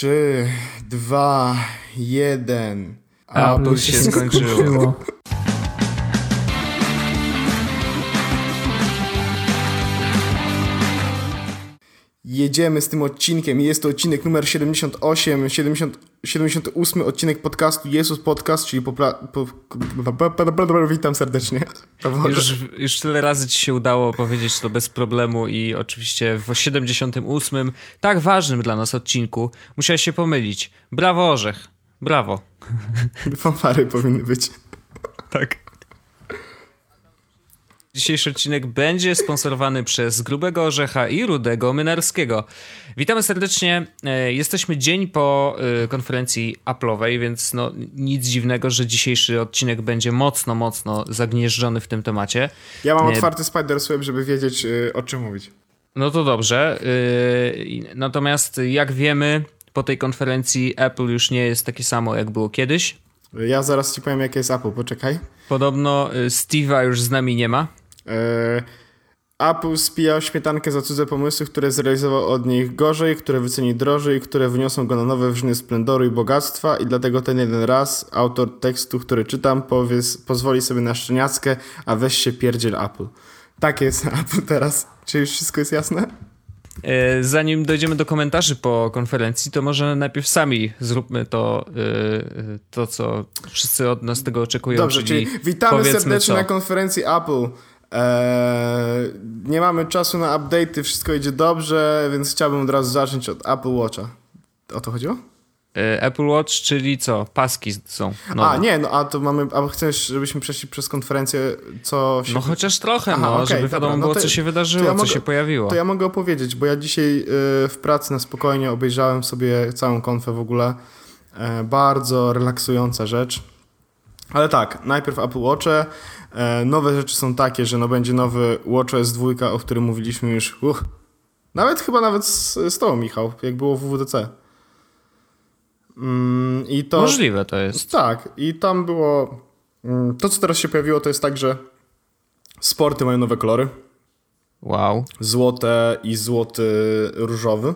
Trzy, dwa, jeden. A, Apple się skończyło. Jedziemy z tym odcinkiem. Jest to odcinek numer 78, 70, 78 odcinek podcastu Jezus Podcast, czyli popra... Po, witam serdecznie. Już, już tyle razy ci się udało powiedzieć to bez problemu i oczywiście w 78 tak ważnym dla nas odcinku musiałeś się pomylić. Brawo Orzech. Brawo. Fanfary powinny być. Tak. Dzisiejszy odcinek będzie sponsorowany przez Grubego Orzecha i Rudego Mynarskiego. Witamy serdecznie. E, jesteśmy dzień po e, konferencji Apple'owej, więc no, nic dziwnego, że dzisiejszy odcinek będzie mocno, mocno zagnieżdżony w tym temacie. Ja mam otwarty Spider-Web, żeby wiedzieć e, o czym mówić. No to dobrze. Natomiast jak wiemy, po tej konferencji Apple już nie jest takie samo, jak było kiedyś. Ja zaraz ci powiem, jakie jest Apple, poczekaj. Podobno Steve'a już z nami nie ma. E, Apple spijał śmietankę za cudze pomysły, które zrealizował od nich gorzej, które wyceni drożej, które wyniosą go na nowe wrzyny splendoru i bogactwa i dlatego ten jeden raz autor tekstu, który czytam, powie, pozwoli sobie na szczeniackę, a weź się pierdziel Apple. Tak jest Apple teraz. Czy już wszystko jest jasne? E, zanim dojdziemy do komentarzy po konferencji, to może najpierw sami zróbmy to, e, to co wszyscy od nas tego oczekują. Dobrze, czyli, czyli witamy serdecznie co. na konferencji Apple. Eee, nie mamy czasu na update'y, wszystko idzie dobrze, więc chciałbym od razu zacząć od Apple Watcha. O to chodziło? E, Apple Watch, czyli co? Paski są. Nowe. A, nie, no a to mamy, a chcesz, żebyśmy przeszli przez konferencję, co się... No chociaż trochę, Aha, no, okay, żeby wiadomo no było, to, co się wydarzyło, ja co mogę, się pojawiło. To ja mogę opowiedzieć, bo ja dzisiaj y, w pracy na spokojnie obejrzałem sobie całą konfę w ogóle. E, bardzo relaksująca rzecz. Ale tak, najpierw Apple Watche. E, nowe rzeczy są takie, że no będzie nowy WatchOS 2, o którym mówiliśmy już. Uh, nawet chyba nawet z, z tobą, Michał, jak było w WWDC. Mm, i to, Możliwe to jest. Tak, i tam było. Mm, to, co teraz się pojawiło, to jest tak, że sporty mają nowe kolory. Wow. Złote i złoty różowy.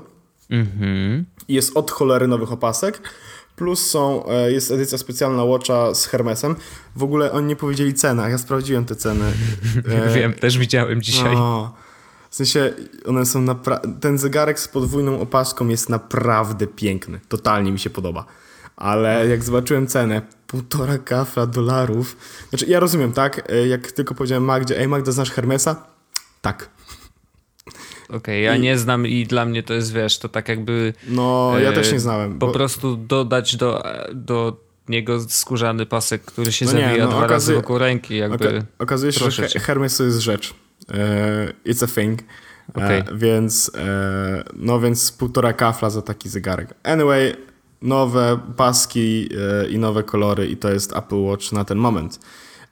Mhm. Jest od cholery nowych opasek. Plus są, e, jest edycja specjalna Watcha z Hermesem. W ogóle oni nie powiedzieli cenach, ja sprawdziłem te ceny. Wiem, też widziałem dzisiaj. O, w sensie, one są naprawdę... Ten zegarek z podwójną opaską jest naprawdę piękny. Totalnie mi się podoba. Ale jak zobaczyłem cenę, półtora kafla dolarów. Znaczy, ja rozumiem, tak? E, jak tylko powiedziałem Magdzie, ej Magda, znasz Hermesa? Tak. Okej, okay, ja I... nie znam i dla mnie to jest, wiesz, to tak jakby... No, ja e, też nie znałem. Po bo... prostu dodać do, do niego skórzany pasek, który się no zawija nie, no, dwa razy wokół ręki, jakby... Oka okazuje się, że cię. Hermes to jest rzecz. E, it's a thing. E, okay. więc, e, no więc półtora kafla za taki zegarek. Anyway, nowe paski i nowe kolory i to jest Apple Watch na ten moment.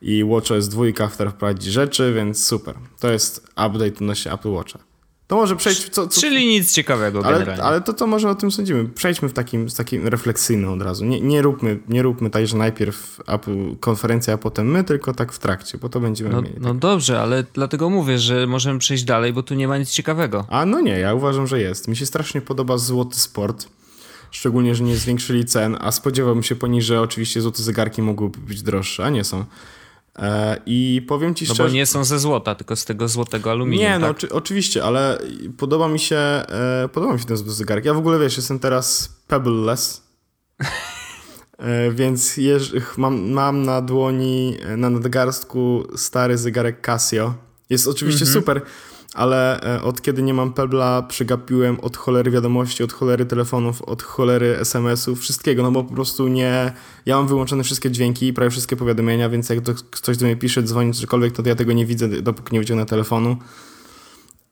I WatchOS 2 wprowadzi rzeczy, więc super. To jest update odnośnie Apple Watcha. To może przejść... Co, co, Czyli nic ciekawego ale, generalnie. Ale to, to może o tym sądzimy. Przejdźmy w takim, z takim refleksyjnym od razu. Nie, nie, róbmy, nie róbmy tak, że najpierw Apple, konferencja, a potem my, tylko tak w trakcie, bo to będziemy no, mieli. No tak. dobrze, ale dlatego mówię, że możemy przejść dalej, bo tu nie ma nic ciekawego. A no nie, ja uważam, że jest. Mi się strasznie podoba złoty sport. Szczególnie, że nie zwiększyli cen, a spodziewałbym się po nich, że oczywiście złote zegarki mogłyby być droższe, a nie są. E, I powiem ci szczerze. No bo nie są ze złota, tylko z tego złotego aluminium. Nie, no tak? oczy, oczywiście, ale podoba mi się e, podoba mi się ten zegarek. Ja w ogóle wiesz, jestem teraz pebbleless. e, więc jeż, mam, mam na dłoni, na nadgarstku stary zegarek Casio. Jest oczywiście mm -hmm. super ale e, od kiedy nie mam Pebla, przegapiłem od cholery wiadomości, od cholery telefonów, od cholery SMS-ów, wszystkiego, no bo po prostu nie... Ja mam wyłączone wszystkie dźwięki i prawie wszystkie powiadomienia, więc jak ktoś do mnie pisze, dzwoni, cokolwiek, to ja tego nie widzę, dopóki nie wyciągnę telefonu.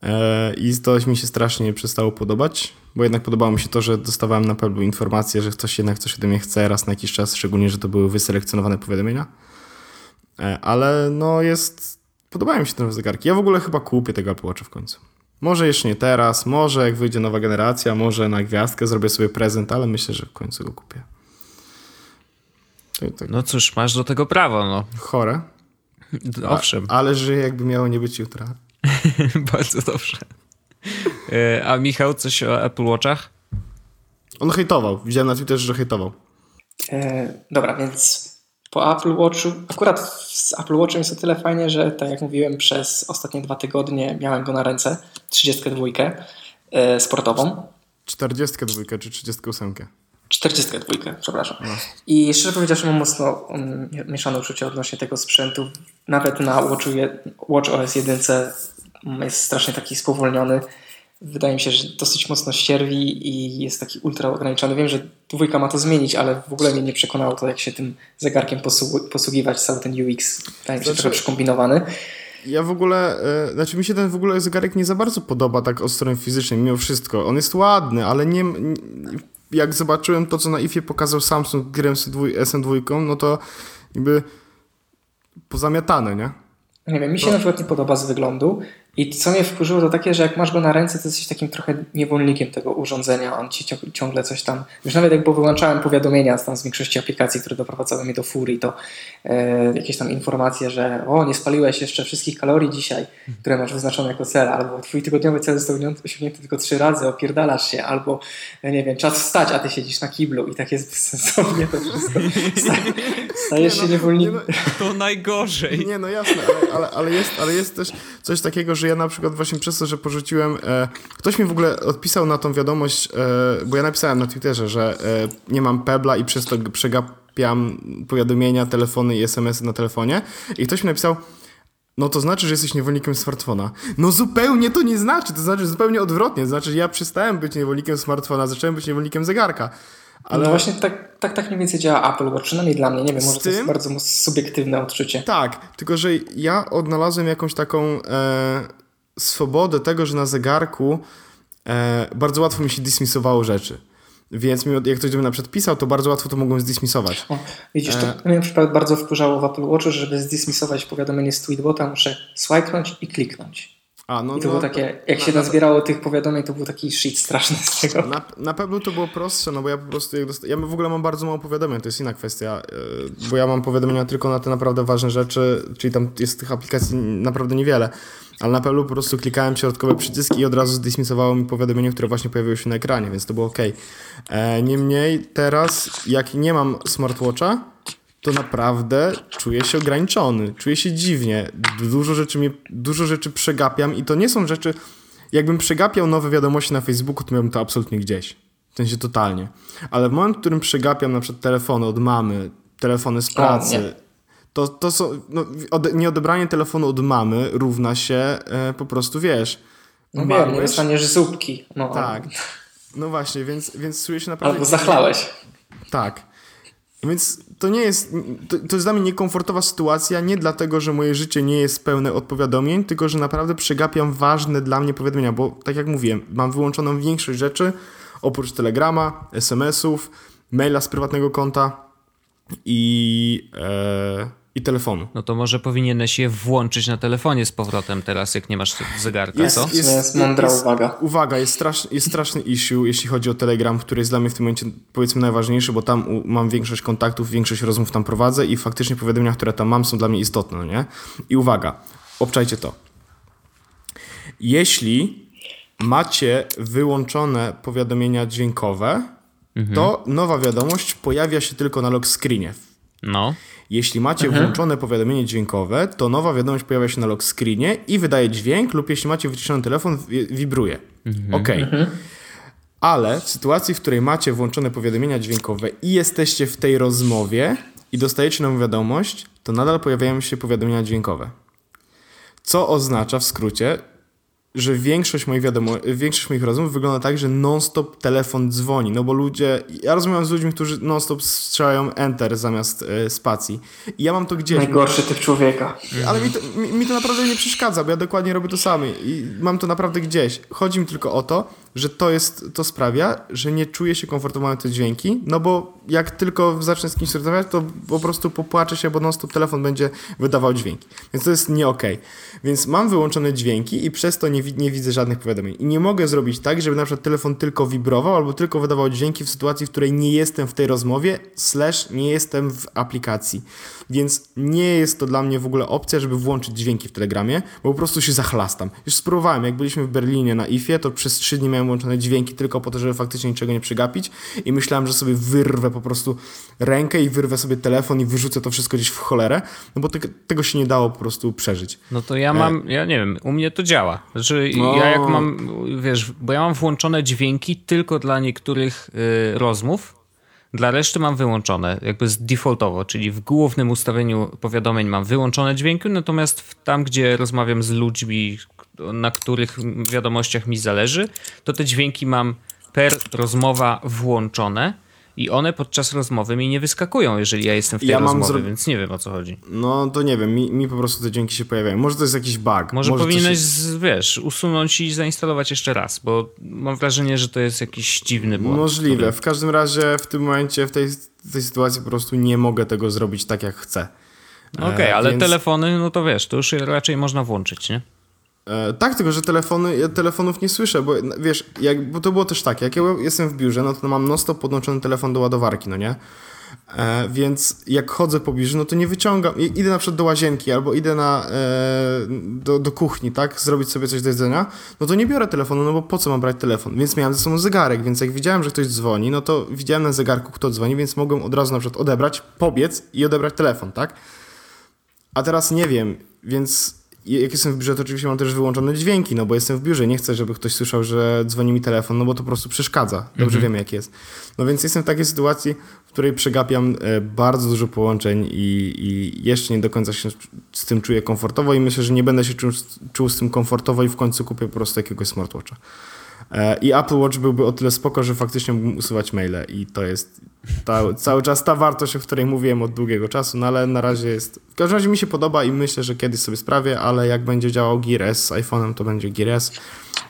E, I to mi się strasznie przestało podobać, bo jednak podobało mi się to, że dostawałem na Peblu informację, że ktoś jednak coś ode mnie chce raz na jakiś czas, szczególnie, że to były wyselekcjonowane powiadomienia. E, ale no jest Podobają mi się te nowe zegarki. Ja w ogóle chyba kupię tego Apple Watcha w końcu. Może jeszcze nie teraz, może jak wyjdzie nowa generacja, może na gwiazdkę zrobię sobie prezent, ale myślę, że w końcu go kupię. Tak. No cóż, masz do tego prawo, no. Chore. Owszem. A, ale że jakby miało nie być jutra. Bardzo dobrze. E, a Michał, coś o Apple Watchach? On hejtował. Widziałem na Twitterze, że hejtował. E, dobra, więc po Apple Watchu, akurat z Apple Watchem jest o tyle fajnie, że tak jak mówiłem, przez ostatnie dwa tygodnie miałem go na ręce, 32 e, sportową. 42 czy 38? 42, przepraszam. No. I szczerze powiedziawszy, mam mocno um, mieszane uczucie odnośnie tego sprzętu. Nawet na Watchu, Watch OS 1 jest strasznie taki spowolniony. Wydaje mi się, że dosyć mocno ścierwi i jest taki ultra ograniczony. Wiem, że dwójka ma to zmienić, ale w ogóle mnie nie przekonało to, jak się tym zegarkiem posługiwać. Cały ten UX wydaje mi się znaczy, trochę przekombinowany. Ja w ogóle, e, znaczy mi się ten w ogóle zegarek nie za bardzo podoba tak od strony fizycznej, mimo wszystko. On jest ładny, ale nie, nie jak zobaczyłem to, co na IFie pokazał Samsung grę SM2, no to jakby pozamiatane, nie? Nie wiem, mi się no. na przykład nie podoba z wyglądu. I co mnie wkurzyło to takie, że jak masz go na ręce, to jesteś takim trochę niewolnikiem tego urządzenia. On ci ciągle coś tam. Już nawet jak wyłączałem powiadomienia tam z większości aplikacji, które doprowadzały mnie do furii, to e, jakieś tam informacje, że o, nie spaliłeś jeszcze wszystkich kalorii dzisiaj, które masz wyznaczone jako cel, albo twój tygodniowy cel został osiągnięty tylko trzy razy, opierdalasz się, albo nie wiem, czas wstać, a ty siedzisz na kiblu i tak jest bezsensownie to wszystko. Stajesz się no, niewolnikiem. No, to najgorzej. Nie, no jasne, ale, ale, ale, jest, ale jest też coś takiego, że ja na przykład właśnie przez to, że porzuciłem, e, ktoś mi w ogóle odpisał na tą wiadomość, e, bo ja napisałem na Twitterze, że e, nie mam Pebla i przez to przegapiam powiadomienia, telefony i SMS-y na telefonie i ktoś mi napisał, no to znaczy, że jesteś niewolnikiem smartfona. No zupełnie to nie znaczy, to znaczy zupełnie odwrotnie. To znaczy, że ja przestałem być niewolnikiem smartfona, zacząłem być niewolnikiem zegarka. Ale... No właśnie tak, tak, tak mniej więcej działa Apple Watch, przynajmniej dla mnie. Nie wiem, może tym... to jest bardzo subiektywne odczucie. Tak, tylko że ja odnalazłem jakąś taką e, swobodę tego, że na zegarku e, bardzo łatwo mi się dismissowało rzeczy. Więc jak ktoś do mnie na przykład pisał, to bardzo łatwo to mogłem zdismisować. O, widzisz, to e... mnie na przykład bardzo wkurzało w Apple Watchu, żeby zdismisować powiadomienie z Tweetbota, muszę swipenąć i kliknąć. A, no, I to no, było takie, jak na, się nazbierało tych powiadomień, to był taki shit straszny z tego. Na, na pewno to było prostsze, no bo ja po prostu, jak dosta- ja w ogóle mam bardzo mało powiadomień, to jest inna kwestia, yy, bo ja mam powiadomienia tylko na te naprawdę ważne rzeczy, czyli tam jest tych aplikacji naprawdę niewiele, ale na pewno po prostu klikałem środkowe przyciski i od razu zdismisowało mi powiadomienie, które właśnie pojawiło się na ekranie, więc to było ok. E, niemniej teraz, jak nie mam smartwatcha, to naprawdę czuję się ograniczony, czuję się dziwnie. Dużo rzeczy, mnie, dużo rzeczy przegapiam i to nie są rzeczy... Jakbym przegapiał nowe wiadomości na Facebooku, to miałbym to absolutnie gdzieś. W sensie totalnie. Ale w moment, w którym przegapiam na przykład telefony od mamy, telefony z pracy, to, to są... No, ode, nieodebranie telefonu od mamy równa się e, po prostu, wiesz... No wiem, nie dostaniesz zupki. No. Tak. No właśnie, więc, więc czuję się naprawdę... Albo zachlałeś. Tak. Więc to nie jest, to, to jest dla mnie niekomfortowa sytuacja, nie dlatego, że moje życie nie jest pełne odpowiadomień, tylko że naprawdę przegapiam ważne dla mnie powiadomienia, bo tak jak mówiłem, mam wyłączoną większość rzeczy, oprócz telegrama, SMS-ów, maila z prywatnego konta i... E, i telefonu. No to może powinieneś je włączyć na telefonie z powrotem teraz, jak nie masz zegarka, jest, co? Jest, jest mądra jest, uwaga. Uwaga, jest, strasz, jest straszny issue, jeśli chodzi o Telegram, który jest dla mnie w tym momencie powiedzmy najważniejszy, bo tam u, mam większość kontaktów, większość rozmów tam prowadzę i faktycznie powiadomienia, które tam mam są dla mnie istotne, no nie? I uwaga, obczajcie to. Jeśli macie wyłączone powiadomienia dźwiękowe, mhm. to nowa wiadomość pojawia się tylko na lock screenie. No. Jeśli macie mhm. włączone powiadomienie dźwiękowe, to nowa wiadomość pojawia się na lock screenie i wydaje dźwięk, lub jeśli macie wyciszony telefon, wibruje. Mhm. Ok. Mhm. Ale w sytuacji, w której macie włączone powiadomienia dźwiękowe i jesteście w tej rozmowie i dostajecie nową wiadomość, to nadal pojawiają się powiadomienia dźwiękowe. Co oznacza w skrócie, że większość moich wiadomo, większość moich rozmów wygląda tak, że non-stop telefon dzwoni, no bo ludzie, ja rozmawiam z ludźmi, którzy non-stop strzelają enter zamiast y, spacji. I ja mam to gdzieś. Najgorszy typ człowieka. Ale mi to, mi, mi to naprawdę nie przeszkadza, bo ja dokładnie robię to samo i mam to naprawdę gdzieś. Chodzi mi tylko o to, że to jest, to sprawia, że nie czuję się komfortowo na te dźwięki, no bo jak tylko zacznę z kimś rozmawiać, to po prostu popłaczę się, bo non-stop telefon będzie wydawał dźwięki. Więc to jest nie okej. Okay. Więc mam wyłączone dźwięki i przez to nie, nie widzę żadnych powiadomień. I nie mogę zrobić tak, żeby na przykład telefon tylko wibrował albo tylko wydawał dźwięki w sytuacji, w której nie jestem w tej rozmowie, slash nie jestem w aplikacji. Więc nie jest to dla mnie w ogóle opcja, żeby włączyć dźwięki w Telegramie, bo po prostu się zachlastam. Już spróbowałem, jak byliśmy w Berlinie na IFie, to przez 3 dni miałem włączone dźwięki tylko po to, żeby faktycznie niczego nie przegapić i myślałem, że sobie wyrwę po prostu rękę i wyrwę sobie telefon i wyrzucę to wszystko gdzieś w cholerę, no bo te, tego się nie dało po prostu przeżyć. No to ja mam, ja nie wiem, u mnie to działa. Znaczy No. ja jak mam, wiesz, bo ja mam włączone dźwięki tylko dla niektórych y, rozmów, dla reszty mam wyłączone, jakby z defaultowo, czyli w głównym ustawieniu powiadomień mam wyłączone dźwięki, natomiast tam, gdzie rozmawiam z ludźmi, na których wiadomościach mi zależy, to te dźwięki mam per rozmowa włączone i one podczas rozmowy mi nie wyskakują, jeżeli ja jestem w tej Ja rozmowie, zro- więc nie wiem o co chodzi. No to nie wiem, mi, mi po prostu te dźwięki się pojawiają. Może to jest jakiś bug. Może, to powinieneś, wiesz, usunąć i zainstalować jeszcze raz, bo mam wrażenie, że to jest jakiś dziwny błąd. Możliwe. który- W każdym razie w tym momencie, w tej, tej sytuacji po prostu nie mogę tego zrobić tak, jak chcę. Okej, E, ale więc- telefony, no to wiesz, to już raczej można włączyć, nie? E, tak, tylko że telefony, ja telefonów nie słyszę, bo wiesz, jak, bo to było też tak, jak ja jestem w biurze, no to mam non-stop podłączony telefon do ładowarki, no nie? E, więc jak chodzę po biurze, no to nie wyciągam, idę na przykład do łazienki albo idę na, e, do, do kuchni, tak, zrobić sobie coś do jedzenia, no to nie biorę telefonu, no bo po co mam brać telefon? Więc miałem ze sobą zegarek, więc jak widziałem, że ktoś dzwoni, no to widziałem na zegarku, kto dzwoni, więc mogłem od razu na przykład odebrać, pobiec i odebrać telefon, tak? A teraz nie wiem, więc jak jestem w biurze, to oczywiście mam też wyłączone dźwięki, no bo jestem w biurze, nie chcę, żeby ktoś słyszał, że dzwoni mi telefon, no bo to po prostu przeszkadza. Dobrze wiemy, jak jest. No więc jestem w takiej sytuacji, w której przegapiam e, bardzo dużo połączeń i, i jeszcze nie do końca się z tym czuję komfortowo i myślę, że nie będę się czuł, czuł z tym komfortowo i w końcu kupię po prostu jakiegoś smartwatcha. E, I Apple Watch byłby o tyle spoko, że faktycznie mógłbym usuwać maile i to jest ta, cały czas ta wartość, o której mówiłem od długiego czasu, no ale na razie jest... W każdym razie mi się podoba i myślę, że kiedyś sobie sprawię, ale jak będzie działał Gear S z iPhone'em, to będzie Gear S,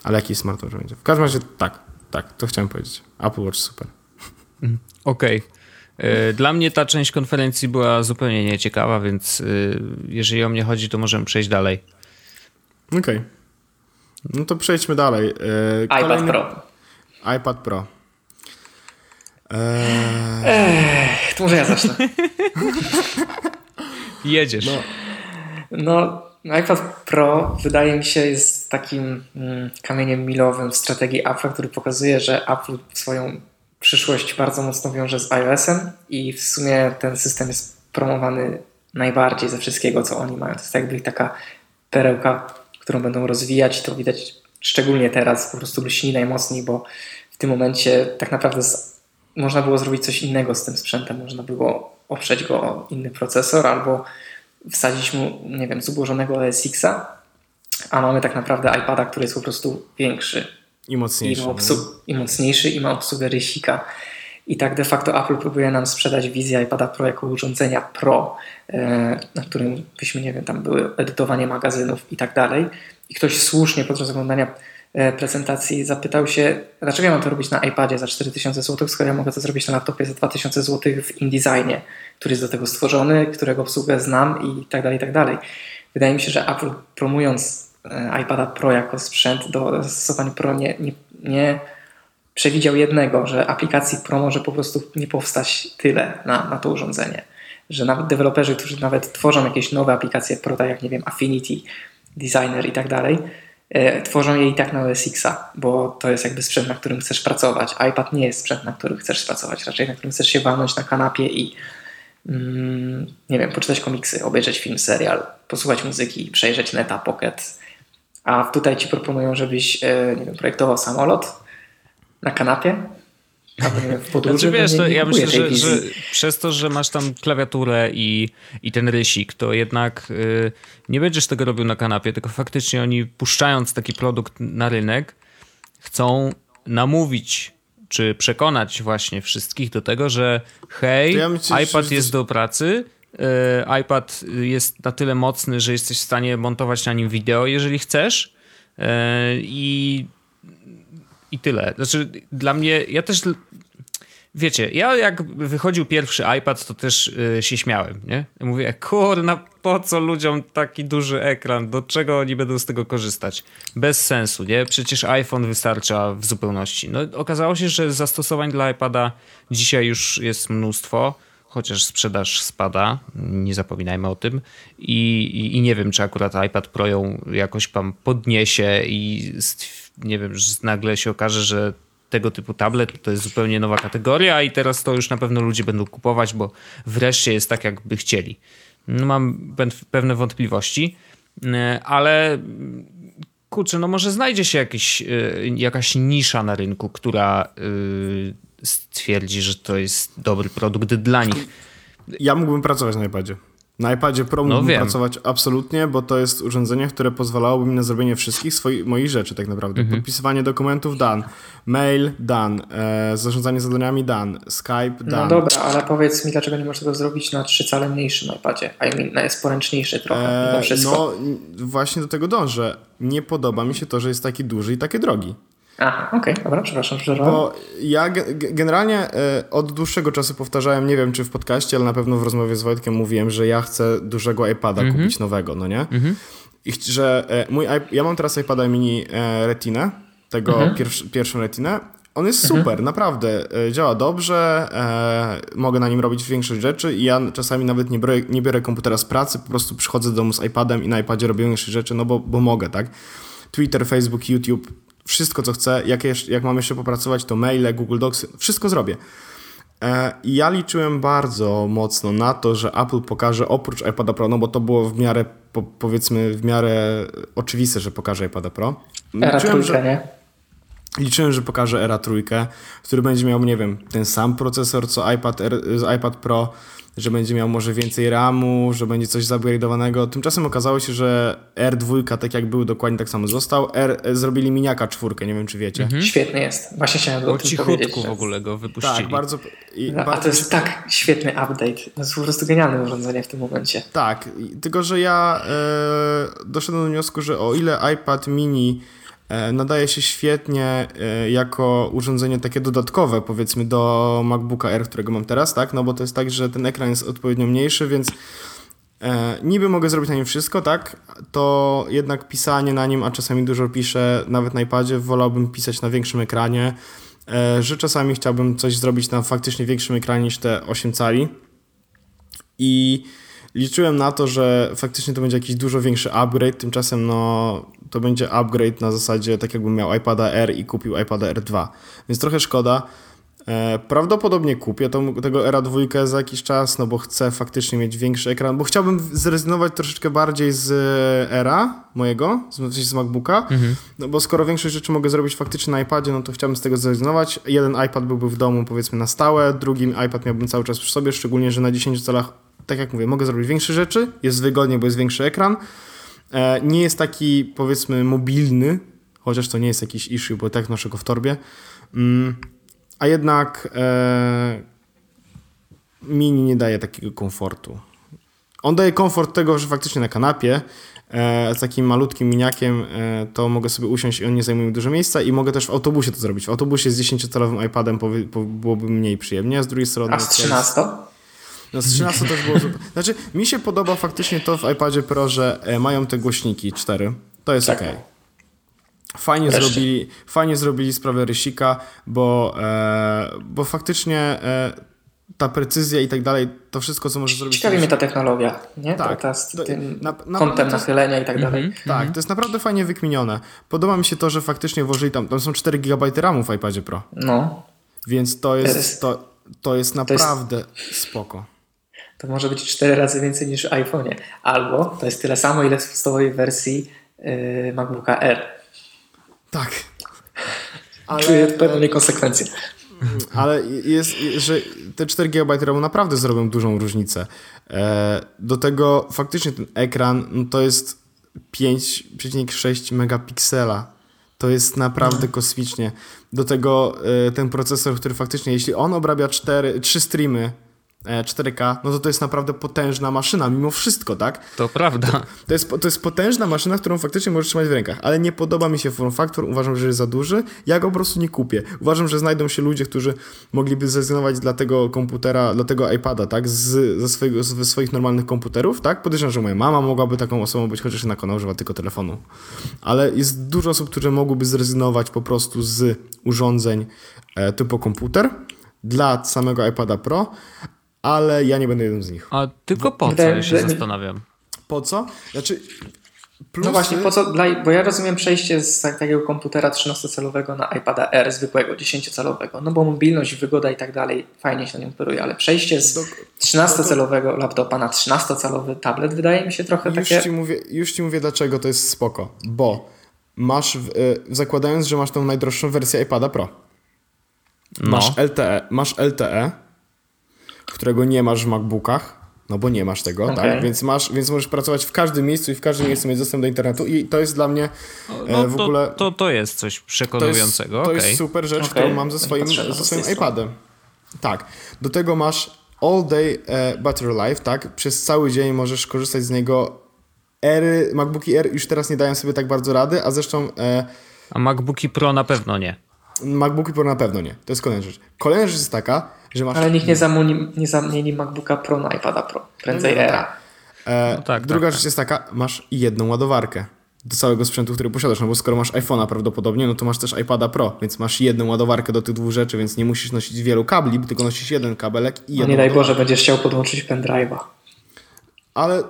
ale jaki smartwatch będzie. W każdym razie tak, tak, to chciałem powiedzieć. Apple Watch super. Okej. E, Dla mnie ta część konferencji była zupełnie nieciekawa, więc y, jeżeli o mnie chodzi, to możemy przejść dalej. Okej. No to przejdźmy dalej. E, iPad kolejny- Pro. iPad Pro. Eee, To może ja zacznę. Jedziesz. No, iPad Pro wydaje mi się jest takim mm, kamieniem milowym w strategii Apple, który pokazuje, że Apple swoją przyszłość bardzo mocno wiąże z iOS-em i w sumie ten system jest promowany najbardziej ze wszystkiego, co oni mają. To jest jakby taka perełka, którą będą rozwijać i to widać szczególnie teraz, po prostu lśni najmocniej, bo w tym momencie tak naprawdę z, można było zrobić coś innego z tym sprzętem. Można było oprzeć go o inny procesor albo wsadzić mu, nie wiem, zubożonego OS-Xa, a mamy tak naprawdę iPada, który jest po prostu większy I i, mocniejszy. ma no. obsłu- i mocniejszy i ma obsługę rysika. I tak de facto Apple próbuje nam sprzedać wizję iPada Pro jako urządzenia Pro, e, na którym byśmy, nie wiem, tam były edytowanie magazynów i tak dalej. I ktoś słusznie podczas oglądania e, prezentacji zapytał się, dlaczego ja mam to robić na iPadzie za 4000 zł, skoro ja mogę to zrobić na laptopie za 2000 zł w InDesignie, który jest do tego stworzony, którego obsługę znam i tak dalej, i tak dalej. Wydaje mi się, że Apple promując e, iPada Pro jako sprzęt do zastosowań Pro nie, nie, nie przewidział jednego, że aplikacji Pro może po prostu nie powstać tyle na, na to urządzenie. Że nawet deweloperzy, którzy nawet tworzą jakieś nowe aplikacje Pro, tak jak nie wiem, Affinity, Designer i tak dalej, e, tworzą je i tak na OS Xa, bo to jest jakby sprzęt, na którym chcesz pracować. iPad nie jest sprzęt, na którym chcesz pracować, raczej na którym chcesz się walnąć na kanapie i mm, nie wiem, poczytać komiksy, obejrzeć film, serial, posłuchać muzyki, przejrzeć neta, pocket. A tutaj ci proponują, żebyś e, nie wiem, projektował samolot na kanapie, w podróży. Znaczy, wiesz, to nie, nie ja myślę, że, że przez to, że masz tam klawiaturę i, i ten rysik, to jednak y, nie będziesz tego robił na kanapie, tylko faktycznie oni puszczając taki produkt na rynek, chcą namówić czy przekonać właśnie wszystkich do tego, że hej, ja myślę, iPad że- jest do pracy, y, iPad jest na tyle mocny, że jesteś w stanie montować na nim wideo, jeżeli chcesz y, i i tyle. Znaczy, dla mnie, ja też. Wiecie, ja jak wychodził pierwszy iPad, to też y, się śmiałem, nie? Mówię, kurna, po co ludziom taki duży ekran? Do czego oni będą z tego korzystać? Bez sensu, nie? Przecież iPhone wystarcza w zupełności. No, okazało się, że zastosowań dla iPada dzisiaj już jest mnóstwo, chociaż sprzedaż spada, nie zapominajmy o tym. I, i, i nie wiem, czy akurat iPad Pro ją jakoś tam podniesie i stw- nie wiem, że nagle się okaże, że tego typu tablet to jest zupełnie nowa kategoria i teraz to już na pewno ludzie będą kupować, bo wreszcie jest tak, jakby chcieli. No, mam pewne wątpliwości, e, ale kurczę, no może znajdzie się jakiś, jakaś nisza na rynku, która stwierdzi, że to jest dobry produkt dla nich. Ja mógłbym pracować na iPadzie. Na iPadzie Pro no mógłbym pracować absolutnie, bo to jest urządzenie, które pozwalałoby mi na zrobienie wszystkich swoich, moich rzeczy tak naprawdę. Mhm. Podpisywanie dokumentów dan, mail dan, e, zarządzanie zadaniami dan, Skype dan. No dobra, ale powiedz mi, dlaczego nie możesz tego zrobić na trzy cale mniejszym iPadzie? I mean, na jest poręczniejszy trochę e, No właśnie do tego dążę. Nie podoba mi się to, że jest taki duży i taki drogi. Aha, okej, okay, dobra, przepraszam, przepraszam. Bo ja generalnie e, od dłuższego czasu powtarzałem, nie wiem czy w podcaście, ale na pewno w rozmowie z Wojtkiem mówiłem, że ja chcę dużego iPada mm -hmm. kupić nowego, no nie? Mm -hmm. I że e, mój ja mam teraz iPada mini e, Retina, tego mm -hmm. pierwszy, pierwszą Retinę. On jest mhm. super, naprawdę. Działa dobrze, mogę na nim robić większość rzeczy i ja czasami nawet nie biorę, nie biorę komputera z pracy, po prostu przychodzę do domu z iPadem i na iPadzie robię większość rzeczy, no bo, bo mogę, tak? Twitter, Facebook, YouTube, wszystko, co chcę. Jak, jeszcze, jak mam jeszcze popracować, to maile, Google Docs, wszystko zrobię. E, I ja liczyłem bardzo mocno na to, że Apple pokaże oprócz iPada Pro, no bo to było w miarę, po, powiedzmy, w miarę oczywiste, że pokaże iPada Pro. Era liczyłem, trójkę, że, nie? Liczyłem, że pokaże Era trójkę, który będzie miał, nie wiem, ten sam procesor co iPad, iPad Pro, że będzie miał może więcej RAMu, że będzie coś zupgrade'owanego. Tymczasem okazało się, że R2 tak jak był, dokładnie tak samo został. R e, zrobili miniaka czwórkę, nie wiem czy wiecie. Mhm. Świetny jest. Właśnie chciałem o tym powiedzieć. w ogóle go wypuścili. Tak, bardzo... I no, bardzo a to jest tak świetny update. To jest po prostu genialne urządzenie w tym momencie. Tak, tylko że ja e, doszedłem do wniosku, że o ile iPad mini nadaje się świetnie e, jako urządzenie takie dodatkowe, powiedzmy, do MacBooka R, którego mam teraz, tak? No bo to jest tak, że ten ekran jest odpowiednio mniejszy, więc e, niby mogę zrobić na nim wszystko, tak? To jednak pisanie na nim, a czasami dużo piszę, nawet na iPadzie, wolałbym pisać na większym ekranie, że czasami chciałbym coś zrobić na faktycznie większym ekranie niż te 8 cali. I liczyłem na to, że faktycznie to będzie jakiś dużo większy upgrade, tymczasem no to będzie upgrade na zasadzie tak jakbym miał iPada R i kupił iPada R2. Więc trochę szkoda. E, prawdopodobnie kupię tą, tego Era 2 za jakiś czas, no bo chcę faktycznie mieć większy ekran, bo chciałbym zrezygnować troszeczkę bardziej z Era mojego, z, z MacBooka, mhm. no bo skoro większość rzeczy mogę zrobić faktycznie na iPadzie, no to chciałbym z tego zrezygnować. Jeden iPad byłby w domu powiedzmy na stałe, drugi iPad miałbym cały czas przy sobie, szczególnie, że na 10 calach, tak jak mówię, mogę zrobić większe rzeczy, jest wygodnie, bo jest większy ekran, E, nie jest taki, powiedzmy, mobilny, chociaż to nie jest jakiś issue, bo tak noszę go w torbie. Mm, a jednak e, mini nie daje takiego komfortu. On daje komfort tego, że faktycznie na kanapie e, z takim malutkim miniakiem to mogę sobie usiąść i on nie zajmuje dużo miejsca i mogę też w autobusie to zrobić. W autobusie z 10-calowym iPadem byłoby mniej przyjemnie, a z drugiej strony... A z 13? No z 13 też było super. Znaczy, mi się podoba faktycznie to w iPadzie Pro, że e, mają te głośniki 4. To jest tak. ok. Fajnie zrobili, fajnie zrobili sprawę rysika, bo, e, bo faktycznie e, ta precyzja i tak dalej, to wszystko, co może zrobić... Ciekawi mnie ta technologia, nie? Tak. Ta, z tym na, na, kątem na, nachylenia i tak mm -hmm, dalej. Tak, mm -hmm. to jest naprawdę fajnie wykminione. Podoba mi się to, że faktycznie włożyli tam, tam są 4 GB RAMu w iPadzie Pro. No. Więc to jest, to, to jest naprawdę to jest... spoko to może być 4 razy więcej niż w iPhone'ie. Albo to jest tyle samo, ile w podstawowej wersji yy, MacBooka R. Tak. Ale, Czuję pewne niekonsekwencje. Ale jest, że te 4 GB RAMu naprawdę zrobią dużą różnicę. E, do tego faktycznie ten ekran no to jest 5,6 megapiksela. To jest naprawdę mhm. kosmicznie. Do tego e, ten procesor, który faktycznie, jeśli on obrabia 4, 3 streamy 4K, no to to jest naprawdę potężna maszyna, mimo wszystko, tak? To prawda. To, to, jest, to jest potężna maszyna, którą faktycznie możesz trzymać w rękach, ale nie podoba mi się form factor, uważam, że jest za duży, ja go po prostu nie kupię. Uważam, że znajdą się ludzie, którzy mogliby zrezygnować dla tego komputera, dla tego iPada, tak, z, ze, swojego, ze swoich normalnych komputerów, tak? Podejrzewam, że moja mama mogłaby taką osobą być, chociaż na kanał używa tylko telefonu. Ale jest dużo osób, które mogłyby zrezygnować po prostu z urządzeń e, typu komputer dla samego iPada Pro, ale ja nie będę jednym z nich. A tylko po co, ja się zastanawiam. Po co? Znaczy, Plusy, No właśnie, po co, dla, bo ja rozumiem przejście z tak- takiego komputera 13-calowego na iPada R zwykłego, 10-calowego, no bo mobilność, wygoda i tak dalej fajnie się na nim operuje, ale przejście z Do- 13-calowego laptopa na 13-calowy tablet wydaje mi się trochę Już takie... ci, mówię, już ci mówię, dlaczego to jest spoko. Bo masz, w, y, zakładając, że masz tą najdroższą wersję iPada Pro, No. masz LTE, masz LTE, którego nie masz w MacBookach, no bo nie masz tego, Okej. tak? Więc, masz, więc możesz pracować w każdym miejscu i w każdym miejscu mieć dostęp do internetu i to jest dla mnie e, No, w to, ogóle... to, to jest coś To jest, przekonującego. to jest super rzecz, Okej. którą mam ze swoim, ze swoim iPadem. Tak. Do tego masz all day e, battery life, tak? Przez cały dzień możesz korzystać z niego. Ery, MacBooki Air już teraz nie dają sobie tak bardzo rady, a zresztą e, A MacBooki Pro na pewno nie. MacBooki Pro na pewno nie. To jest kolejna rzecz. Kolejna rzecz jest taka, że masz... Ale nikt nie, zamuni, nie zamieni MacBooka Pro na iPada Pro, prędzej No, no, Era. E, No tak, druga tak, rzecz jest taka, masz jedną ładowarkę do całego sprzętu, który posiadasz, no bo skoro masz iPhone'a prawdopodobnie, no to masz też iPada Pro, więc masz jedną ładowarkę do tych dwóch rzeczy, więc nie musisz nosić wielu kabli, tylko nosisz jeden kabelek i No jedną nie daj. Boże, będziesz chciał podłączyć pendrive'a. Ale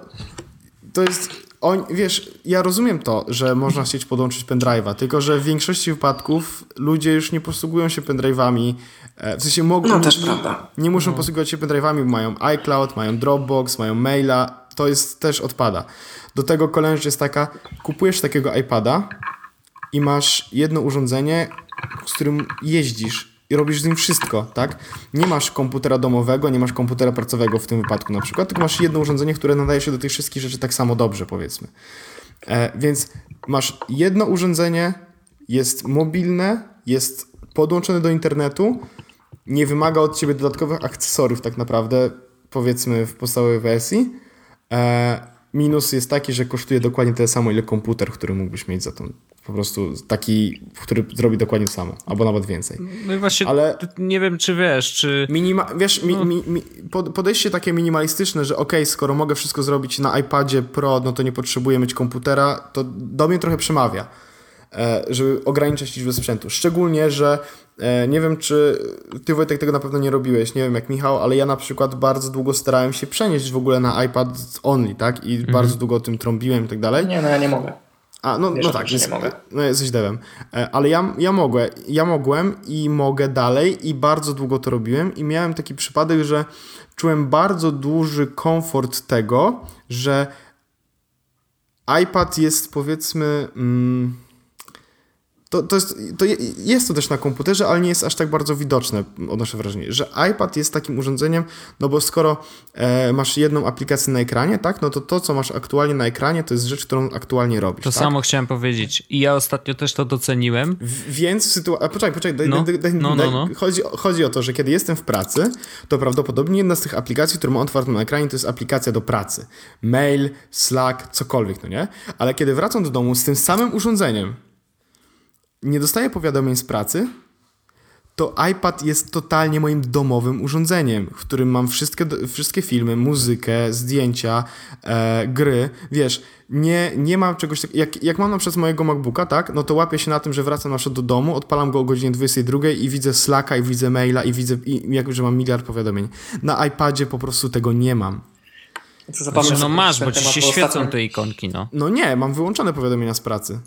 to jest. On, wiesz, ja rozumiem to, że można chcieć podłączyć pendrive'a, tylko że w większości wypadków ludzie już nie posługują się pendrive'ami. E, W sensie mogą. No, też nie, prawda. Nie muszą posługiwać się pendrive'ami, mają iCloud, mają Dropbox, mają maila. To jest też odpada. Do tego kolejna rzecz jest taka: kupujesz takiego iPada i masz jedno urządzenie, z którym jeździsz i robisz z nim wszystko, tak? Nie masz komputera domowego, nie masz komputera pracowego w tym wypadku na przykład, tylko masz jedno urządzenie, które nadaje się do tych wszystkich rzeczy tak samo dobrze, powiedzmy. E, więc masz jedno urządzenie, jest mobilne, jest podłączone do internetu, nie wymaga od ciebie dodatkowych akcesoriów tak naprawdę, powiedzmy w podstawowej wersji. E, minus jest taki, że kosztuje dokładnie tyle samo, ile komputer, który mógłbyś mieć za tą. Po prostu taki, który zrobi dokładnie to samo, albo nawet więcej. No i właśnie Ale- nie wiem, czy wiesz, czy... Minima, wiesz, mi, mi, mi, pod- podejście takie minimalistyczne, że okej, skoro mogę wszystko zrobić na iPadzie Pro, no to nie potrzebuję mieć komputera, to do mnie trochę przemawia, e, żeby ograniczać liczbę sprzętu. Szczególnie, że nie wiem, czy ty Wojtek tego na pewno nie robiłeś, nie wiem jak Michał, ale ja na przykład bardzo długo starałem się przenieść w ogóle na iPad only, tak? I bardzo długo o tym trąbiłem i tak dalej. Nie, no ja nie mogę. A, no, Wiesz no tak, jest, nie mogę. no jesteś devem. E, Ale ja, ja mogę, ja mogłem i mogę dalej i bardzo długo to robiłem i miałem taki przypadek, że czułem bardzo duży komfort tego, że iPad jest powiedzmy... Mm, to, to, jest, to je- jest to też na komputerze, ale nie jest aż tak bardzo widoczne, odnoszę wrażenie, że iPad jest takim urządzeniem, no bo skoro e, masz jedną aplikację na ekranie, tak, no to to, co masz aktualnie na ekranie, to jest rzecz, którą aktualnie robisz. To tak? samo chciałem powiedzieć. I ja ostatnio też to doceniłem. W- Więc w sytuacji. Poczekaj, poczekaj. Daj, No, daj, daj, no, no, no. Chodzi, chodzi o to, że kiedy jestem w pracy, to prawdopodobnie jedna z tych aplikacji, którą mam otwartą na ekranie, to jest aplikacja do pracy. Mail, Slack, cokolwiek, no nie? Ale kiedy wracam do domu z tym samym urządzeniem, nie dostaję powiadomień z pracy, to iPad jest totalnie moim domowym urządzeniem, w którym mam wszystkie, wszystkie filmy, muzykę, zdjęcia, e, gry. Wiesz, nie, nie mam czegoś takiego. Jak, jak mam na przykład mojego MacBooka, tak, no to łapię się na tym, że wracam na przykład do domu, odpalam go o godzinie 22 i widzę Slacka, i widzę maila, i widzę, i, jak że mam miliard powiadomień. Na iPadzie po prostu tego nie mam. Znaczy, no masz, bo ci się świecą te ikonki, no. No nie, mam wyłączone powiadomienia z pracy.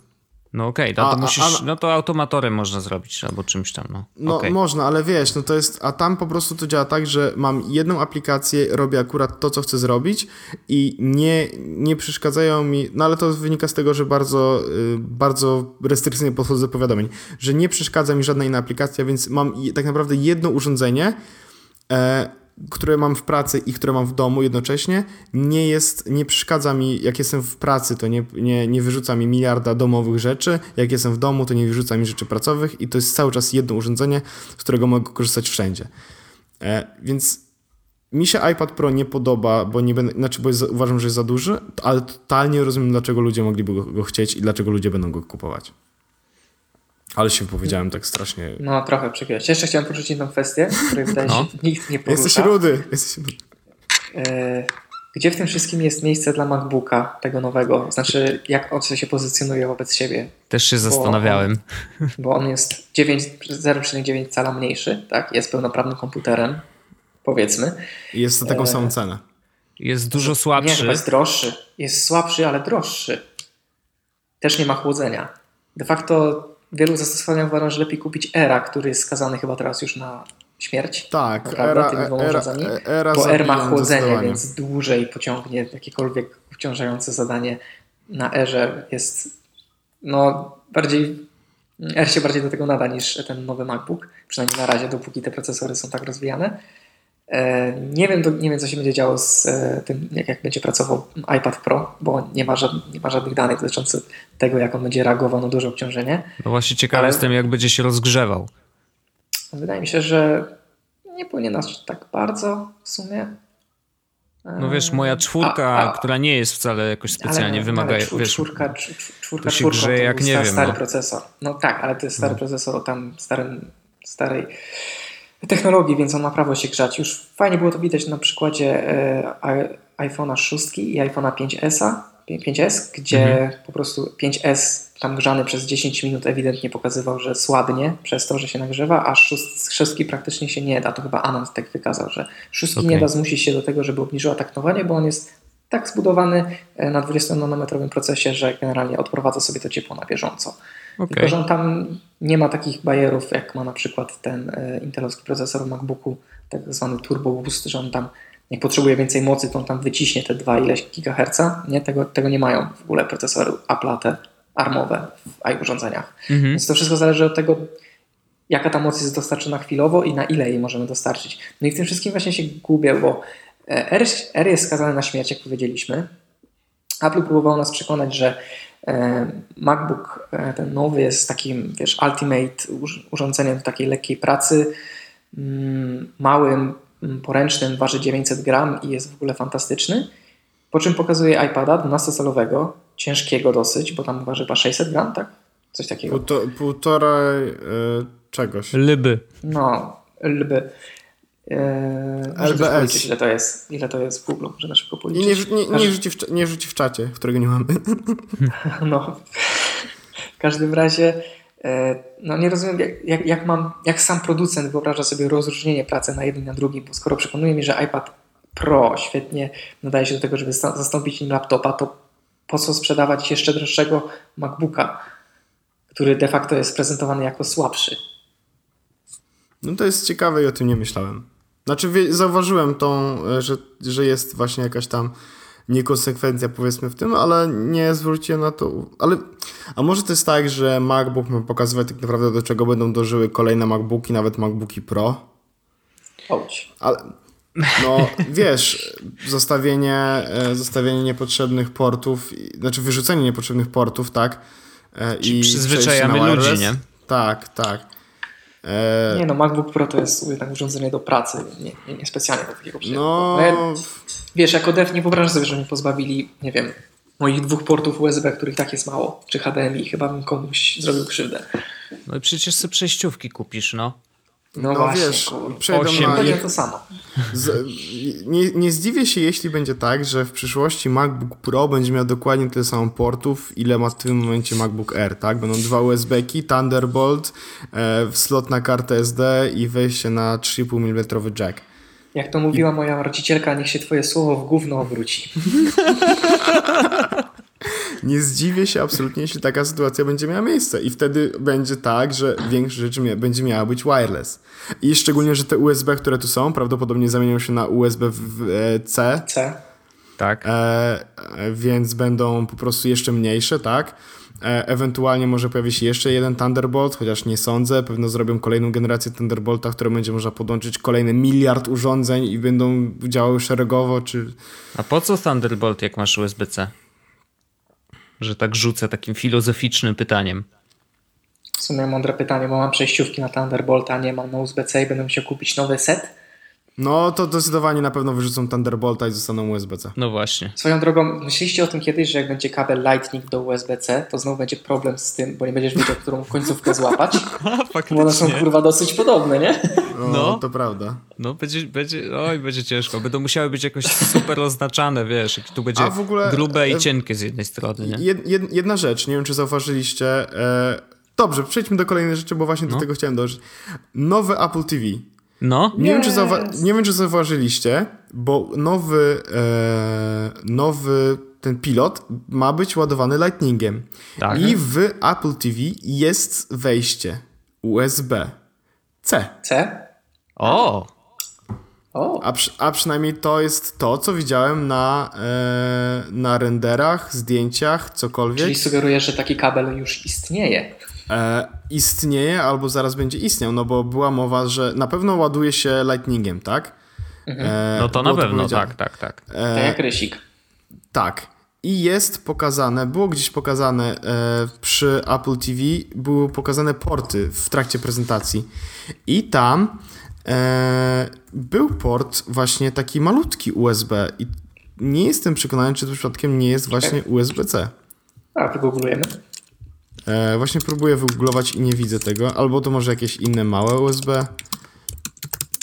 No okej, no A- to a- musisz, a- no to automatorem można zrobić, albo czymś tam, no. No Okej. można, ale wiesz, no to jest, a tam po prostu to działa tak, że mam jedną aplikację, robię akurat to, co chcę zrobić i nie, nie przeszkadzają mi, no ale to wynika z tego, że bardzo, y, bardzo restrykcyjnie podchodzę do powiadomień, że nie przeszkadza mi żadna inna aplikacja, więc mam tak naprawdę jedno urządzenie, e, które mam w pracy i które mam w domu jednocześnie, nie jest, nie przeszkadza mi, jak jestem w pracy, to nie, nie, nie wyrzuca mi miliarda domowych rzeczy, jak jestem w domu, to nie wyrzuca mi rzeczy pracowych i to jest cały czas jedno urządzenie, z którego mogę korzystać wszędzie. E, więc mi się iPad Pro nie podoba, bo nie będę, znaczy, bo jest, uważam, że jest za duży, ale totalnie rozumiem, dlaczego ludzie mogliby go, go chcieć i dlaczego ludzie będą go kupować. Ale się wypowiedziałem tak strasznie. No trochę przegiąłeś. Jeszcze chciałem poruszyć jedną kwestię, której wydaje się No. nikt nie porusza. Jesteś rudy. Jesteś rudy. E, Gdzie w tym wszystkim jest miejsce dla MacBooka, tego nowego? Znaczy, jak on się pozycjonuje wobec siebie? Też się zastanawiałem. Bo on jest 9 0,9 cala mniejszy, tak? Jest pełnoprawnym komputerem, powiedzmy. I jest za taką samą cenę. Jest dużo Nie, słabszy. chyba jest droższy. Jest słabszy, ale droższy. też nie ma chłodzenia. De facto w wielu zastosowaniach uważam, że lepiej kupić Era, który jest skazany chyba teraz już na śmierć. Tak, Naprawdę, era, tymi dwoma era, urządzeniami. era Bo R ma chłodzenie, więc dłużej pociągnie jakiekolwiek obciążające zadanie na Erze jest no bardziej R się bardziej do tego nada niż ten nowy MacBook, przynajmniej na razie, dopóki te procesory są tak rozwijane. E, Nie wiem, nie wiem co się będzie działo z e, tym, jak, jak będzie pracował iPad Pro, bo nie ma, żadnych, nie ma żadnych danych dotyczących tego, jak on będzie reagował na duże obciążenie. No właśnie ciekawy jestem, jak będzie się rozgrzewał. Wydaje mi się, że nie powinien aż tak bardzo w sumie. No wiesz, moja czwórka, A- a- która nie jest wcale jakoś specjalnie ale, wymaga, ale czwór, wiesz, czwórka, cz- cz- czwórka, to się czwórką, grzeje jak nie wiem, Stary no. procesor. No tak, ale to jest stary procesor o tam starym, starej technologii, więc on ma prawo się grzać. Już fajnie było to widać na przykładzie iPhone'a 6 i iPhone'a 5S, 5S, gdzie Mhm. po prostu 5S tam grzany przez 10 minut ewidentnie pokazywał, że słabnie przez to, że się nagrzewa, a szóst- szóstki praktycznie się nie da. To chyba Anand tak wykazał, że szóstki Okej. nie da zmusić się do tego, żeby obniżyła taktowanie, bo on jest tak zbudowany e, na 20-nanometrowym procesie, że generalnie odprowadza sobie to ciepło na bieżąco. Okej. Tylko, że on tam nie ma takich bajerów, jak ma na przykład ten e, intelowski procesor w MacBooku, tak zwany Turbo Boost, że on tam jak potrzebuje więcej mocy, to on tam wyciśnie te 2 ileś gigaherca. Nie? Tego, tego nie mają w ogóle procesory Apple'a, te armowe w i-urządzeniach. Mhm. Więc to wszystko zależy od tego, jaka ta moc jest dostarczona chwilowo i na ile jej możemy dostarczyć. No i w tym wszystkim właśnie się gubię, bo e, R, R jest skazany na śmierć, jak powiedzieliśmy. Apple próbowało nas przekonać, że MacBook e, ten nowy jest takim, wiesz, ultimate urządzeniem do takiej lekkiej pracy, mm, małym, mm, poręcznym, waży 900 gram i jest w ogóle fantastyczny. Po czym pokazuje iPada 12-calowego, ciężkiego dosyć, bo tam waży chyba 600 gram, tak? Coś takiego. Półto, półtora e, czegoś. Lyby. No, lby. Eee, LBS. ile to jest, ile to jest w Google, że na szybko I policzyć. nie, rzu- nie, nie, rzuci w, nie rzuci w czacie, którego nie mamy. No. W każdym razie e, no nie rozumiem, jak, jak, jak, mam, jak sam producent wyobraża sobie rozróżnienie pracy na jednym i na drugim, bo skoro przekonuje mi, że iPad Pro świetnie nadaje się do tego, żeby zastąpić nim laptopa, to po co sprzedawać jeszcze droższego MacBooka, który de facto jest prezentowany jako słabszy? No to jest ciekawe i o tym nie myślałem. Znaczy zauważyłem tą, e, że, że jest właśnie jakaś tam niekonsekwencja powiedzmy w tym, ale nie zwróciłem na to. Ale, a może to jest tak, że MacBook ma pokazywać tak naprawdę do czego będą dożyły kolejne MacBooki, nawet MacBooki Pro. Chodź. Ale no wiesz, zostawienie, e, zostawienie niepotrzebnych portów, znaczy wyrzucenie niepotrzebnych portów, tak? E, Czyli I przyzwyczajamy ludzi, nie? Tak, tak. E, Nie no, MacBook Pro to jest jednak urządzenie do pracy, nie, nie, nie specjalnie do takiego przyjęcia. no, ja, wiesz, jako dev nie wyobrażam sobie, że mnie pozbawili, nie wiem, moich dwóch portów USB, których tak jest mało, czy HDMI, chyba bym komuś zrobił krzywdę. No i przecież sobie przejściówki kupisz, no. No, no właśnie, wiesz, przejdą Osiem na, Będzie to samo. Z, nie, nie zdziwię się, jeśli będzie tak, że w przyszłości MacBook Pro będzie miał dokładnie tyle samo portów, ile ma w tym momencie MacBook Air, tak? Będą dwa USB-ki, Thunderbolt, e, slot na kartę SD i wejście na 3,5 mm jack. Jak to mówiła moja rodzicielka, niech się twoje słowo w gówno obróci. Nie zdziwię się absolutnie, jeśli taka sytuacja będzie miała miejsce i wtedy będzie tak, że większość rzeczy mia- będzie miała być wireless. I szczególnie, że te USB, które tu są, prawdopodobnie zamienią się na USB-C, C. Tak. e, e, więc będą po prostu jeszcze mniejsze, tak? E, ewentualnie może pojawi się jeszcze jeden Thunderbolt, chociaż nie sądzę. Pewno zrobią kolejną generację Thunderbolta, w której będzie można podłączyć kolejny miliard urządzeń i będą działały szeregowo, czy... A po co Thunderbolt, jak masz USB-C? Że tak rzucę takim filozoficznym pytaniem. W sumie mądre pytanie, bo mam przejściówki na Thunderbolta, nie mam na USB-C i będę musiał kupić nowy set. No to zdecydowanie na pewno wyrzucą Thunderbolta i zostaną USB-C. No właśnie. Swoją drogą, myśleliście o tym kiedyś, że jak będzie kabel Lightning do USB-C, to znowu będzie problem z tym, bo nie będziesz wiedział, którą końcówkę złapać, bo one są kurwa dosyć podobne, nie? No, No. to prawda. No będzie, będzie, oj, będzie ciężko. Będą musiały być jakoś super oznaczane, wiesz, jak tu będzie A w ogóle, grube i e, cienkie z jednej strony, nie? Jed, jed, jedna rzecz, nie wiem czy zauważyliście. E, dobrze, przejdźmy do kolejnej rzeczy, bo właśnie do No. tego chciałem dążyć. Nowy Apple TV. No, Nie, wiem, czy Yes. zauwa- nie wiem, czy zauważyliście, bo nowy, e, nowy ten pilot ma być ładowany Lightningiem. Tak. I w Apple TV jest wejście USB-C. C? O! O, A, przy, a przynajmniej to jest to, co widziałem na, e, na renderach, zdjęciach, cokolwiek. czyli sugerujesz, że taki kabel już istnieje. E, istnieje albo zaraz będzie istniał, no bo była mowa, że na pewno ładuje się Lightningiem, tak? E, No to na pewno, tak, tak, tak. Tak E, jak rysik. tak. I jest pokazane, było gdzieś pokazane e, przy Apple TV, były pokazane porty w trakcie prezentacji. I tam e, był port właśnie taki malutki USB. I nie jestem przekonany, czy to przypadkiem nie jest właśnie USB-C. A, wygooglujemy. E, właśnie próbuję wygooglować i nie widzę tego. Albo to może jakieś inne małe USB.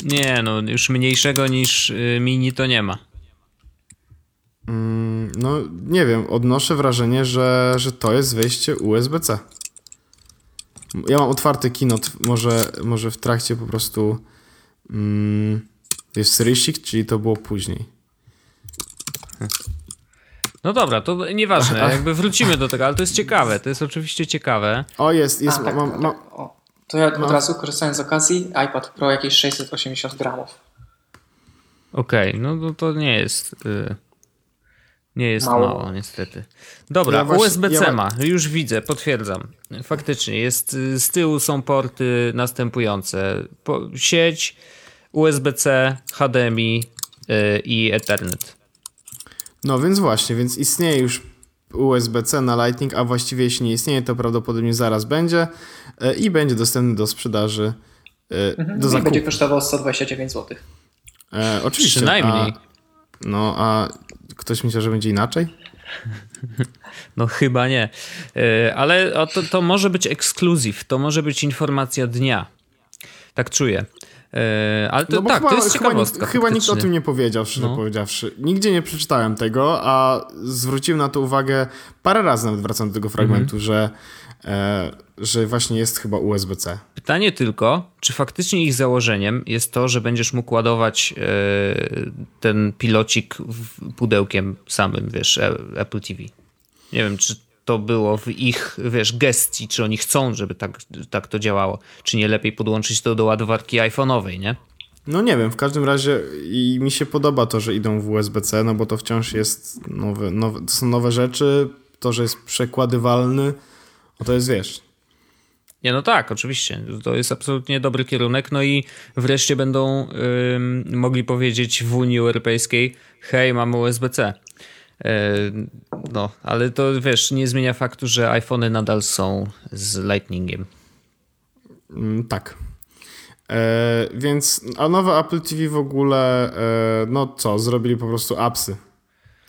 Nie, no już mniejszego niż y, mini to nie ma. Mm, no nie wiem, odnoszę wrażenie, że, że to jest wejście USB-C. Ja mam otwarty kinot, może, może w trakcie po prostu mm, jest rysik, czyli to było później. No dobra, to nieważne, jakby wrócimy do tego, ale to jest ciekawe, to jest oczywiście ciekawe. O, jest, jest, A, tak, mam, tak, mam, tak. O. To ja od razu korzystając z okazji, iPad Pro jakieś 680 gramów. Okej, no to, to nie jest... Y, nie jest Mało. mało. niestety. Dobra, Ja USB-C ja- ma, już widzę, potwierdzam. Faktycznie, jest, y, z tyłu są porty następujące. Po, sieć, USB-C, HDMI y, i Ethernet. No więc właśnie, więc istnieje już USB-C na Lightning, a właściwie jeśli nie istnieje, to prawdopodobnie zaraz będzie e, i będzie dostępny do sprzedaży, e, do I zakupu. będzie kosztował 129 zł. E, oczywiście. Przynajmniej. A, no, a ktoś myślał, że będzie inaczej? No chyba nie. Y, Ale to, to może być ekskluzyw, to może być informacja dnia. Tak czuję. Y, Ale to, No tak, chyba, to jest ciekawostka. nikt, chyba nikt o tym nie powiedział, szczerze No. powiedziawszy. Nigdzie nie przeczytałem tego, a zwróciłem na to uwagę parę razy nawet wracając do tego fragmentu, Mhm. że, e, że właśnie jest chyba USB-C. Pytanie tylko, czy faktycznie ich założeniem jest to, że będziesz mógł ładować e, ten pilocik w- pudełkiem samym, wiesz, e- Apple TV. Nie wiem, czy to było w ich, wiesz, gestii, czy oni chcą, żeby tak, tak to działało. Czy nie lepiej podłączyć to do ładowarki iPhone'owej, nie? No nie wiem, w każdym razie i mi się podoba to, że idą w USB-C, no bo to wciąż jest nowe, nowe, to są nowe rzeczy, to, że jest przekładywalny, no to jest, wiesz, Nie, no tak, oczywiście. To jest absolutnie dobry kierunek. No i wreszcie będą ym, mogli powiedzieć w Unii Europejskiej: hej, mamy USB-C. Ym, no, ale to wiesz, nie zmienia faktu, że iPhony nadal są z Lightningiem. Mm, tak. E, więc, a nowe Apple TV w ogóle, e, no co, zrobili po prostu appsy.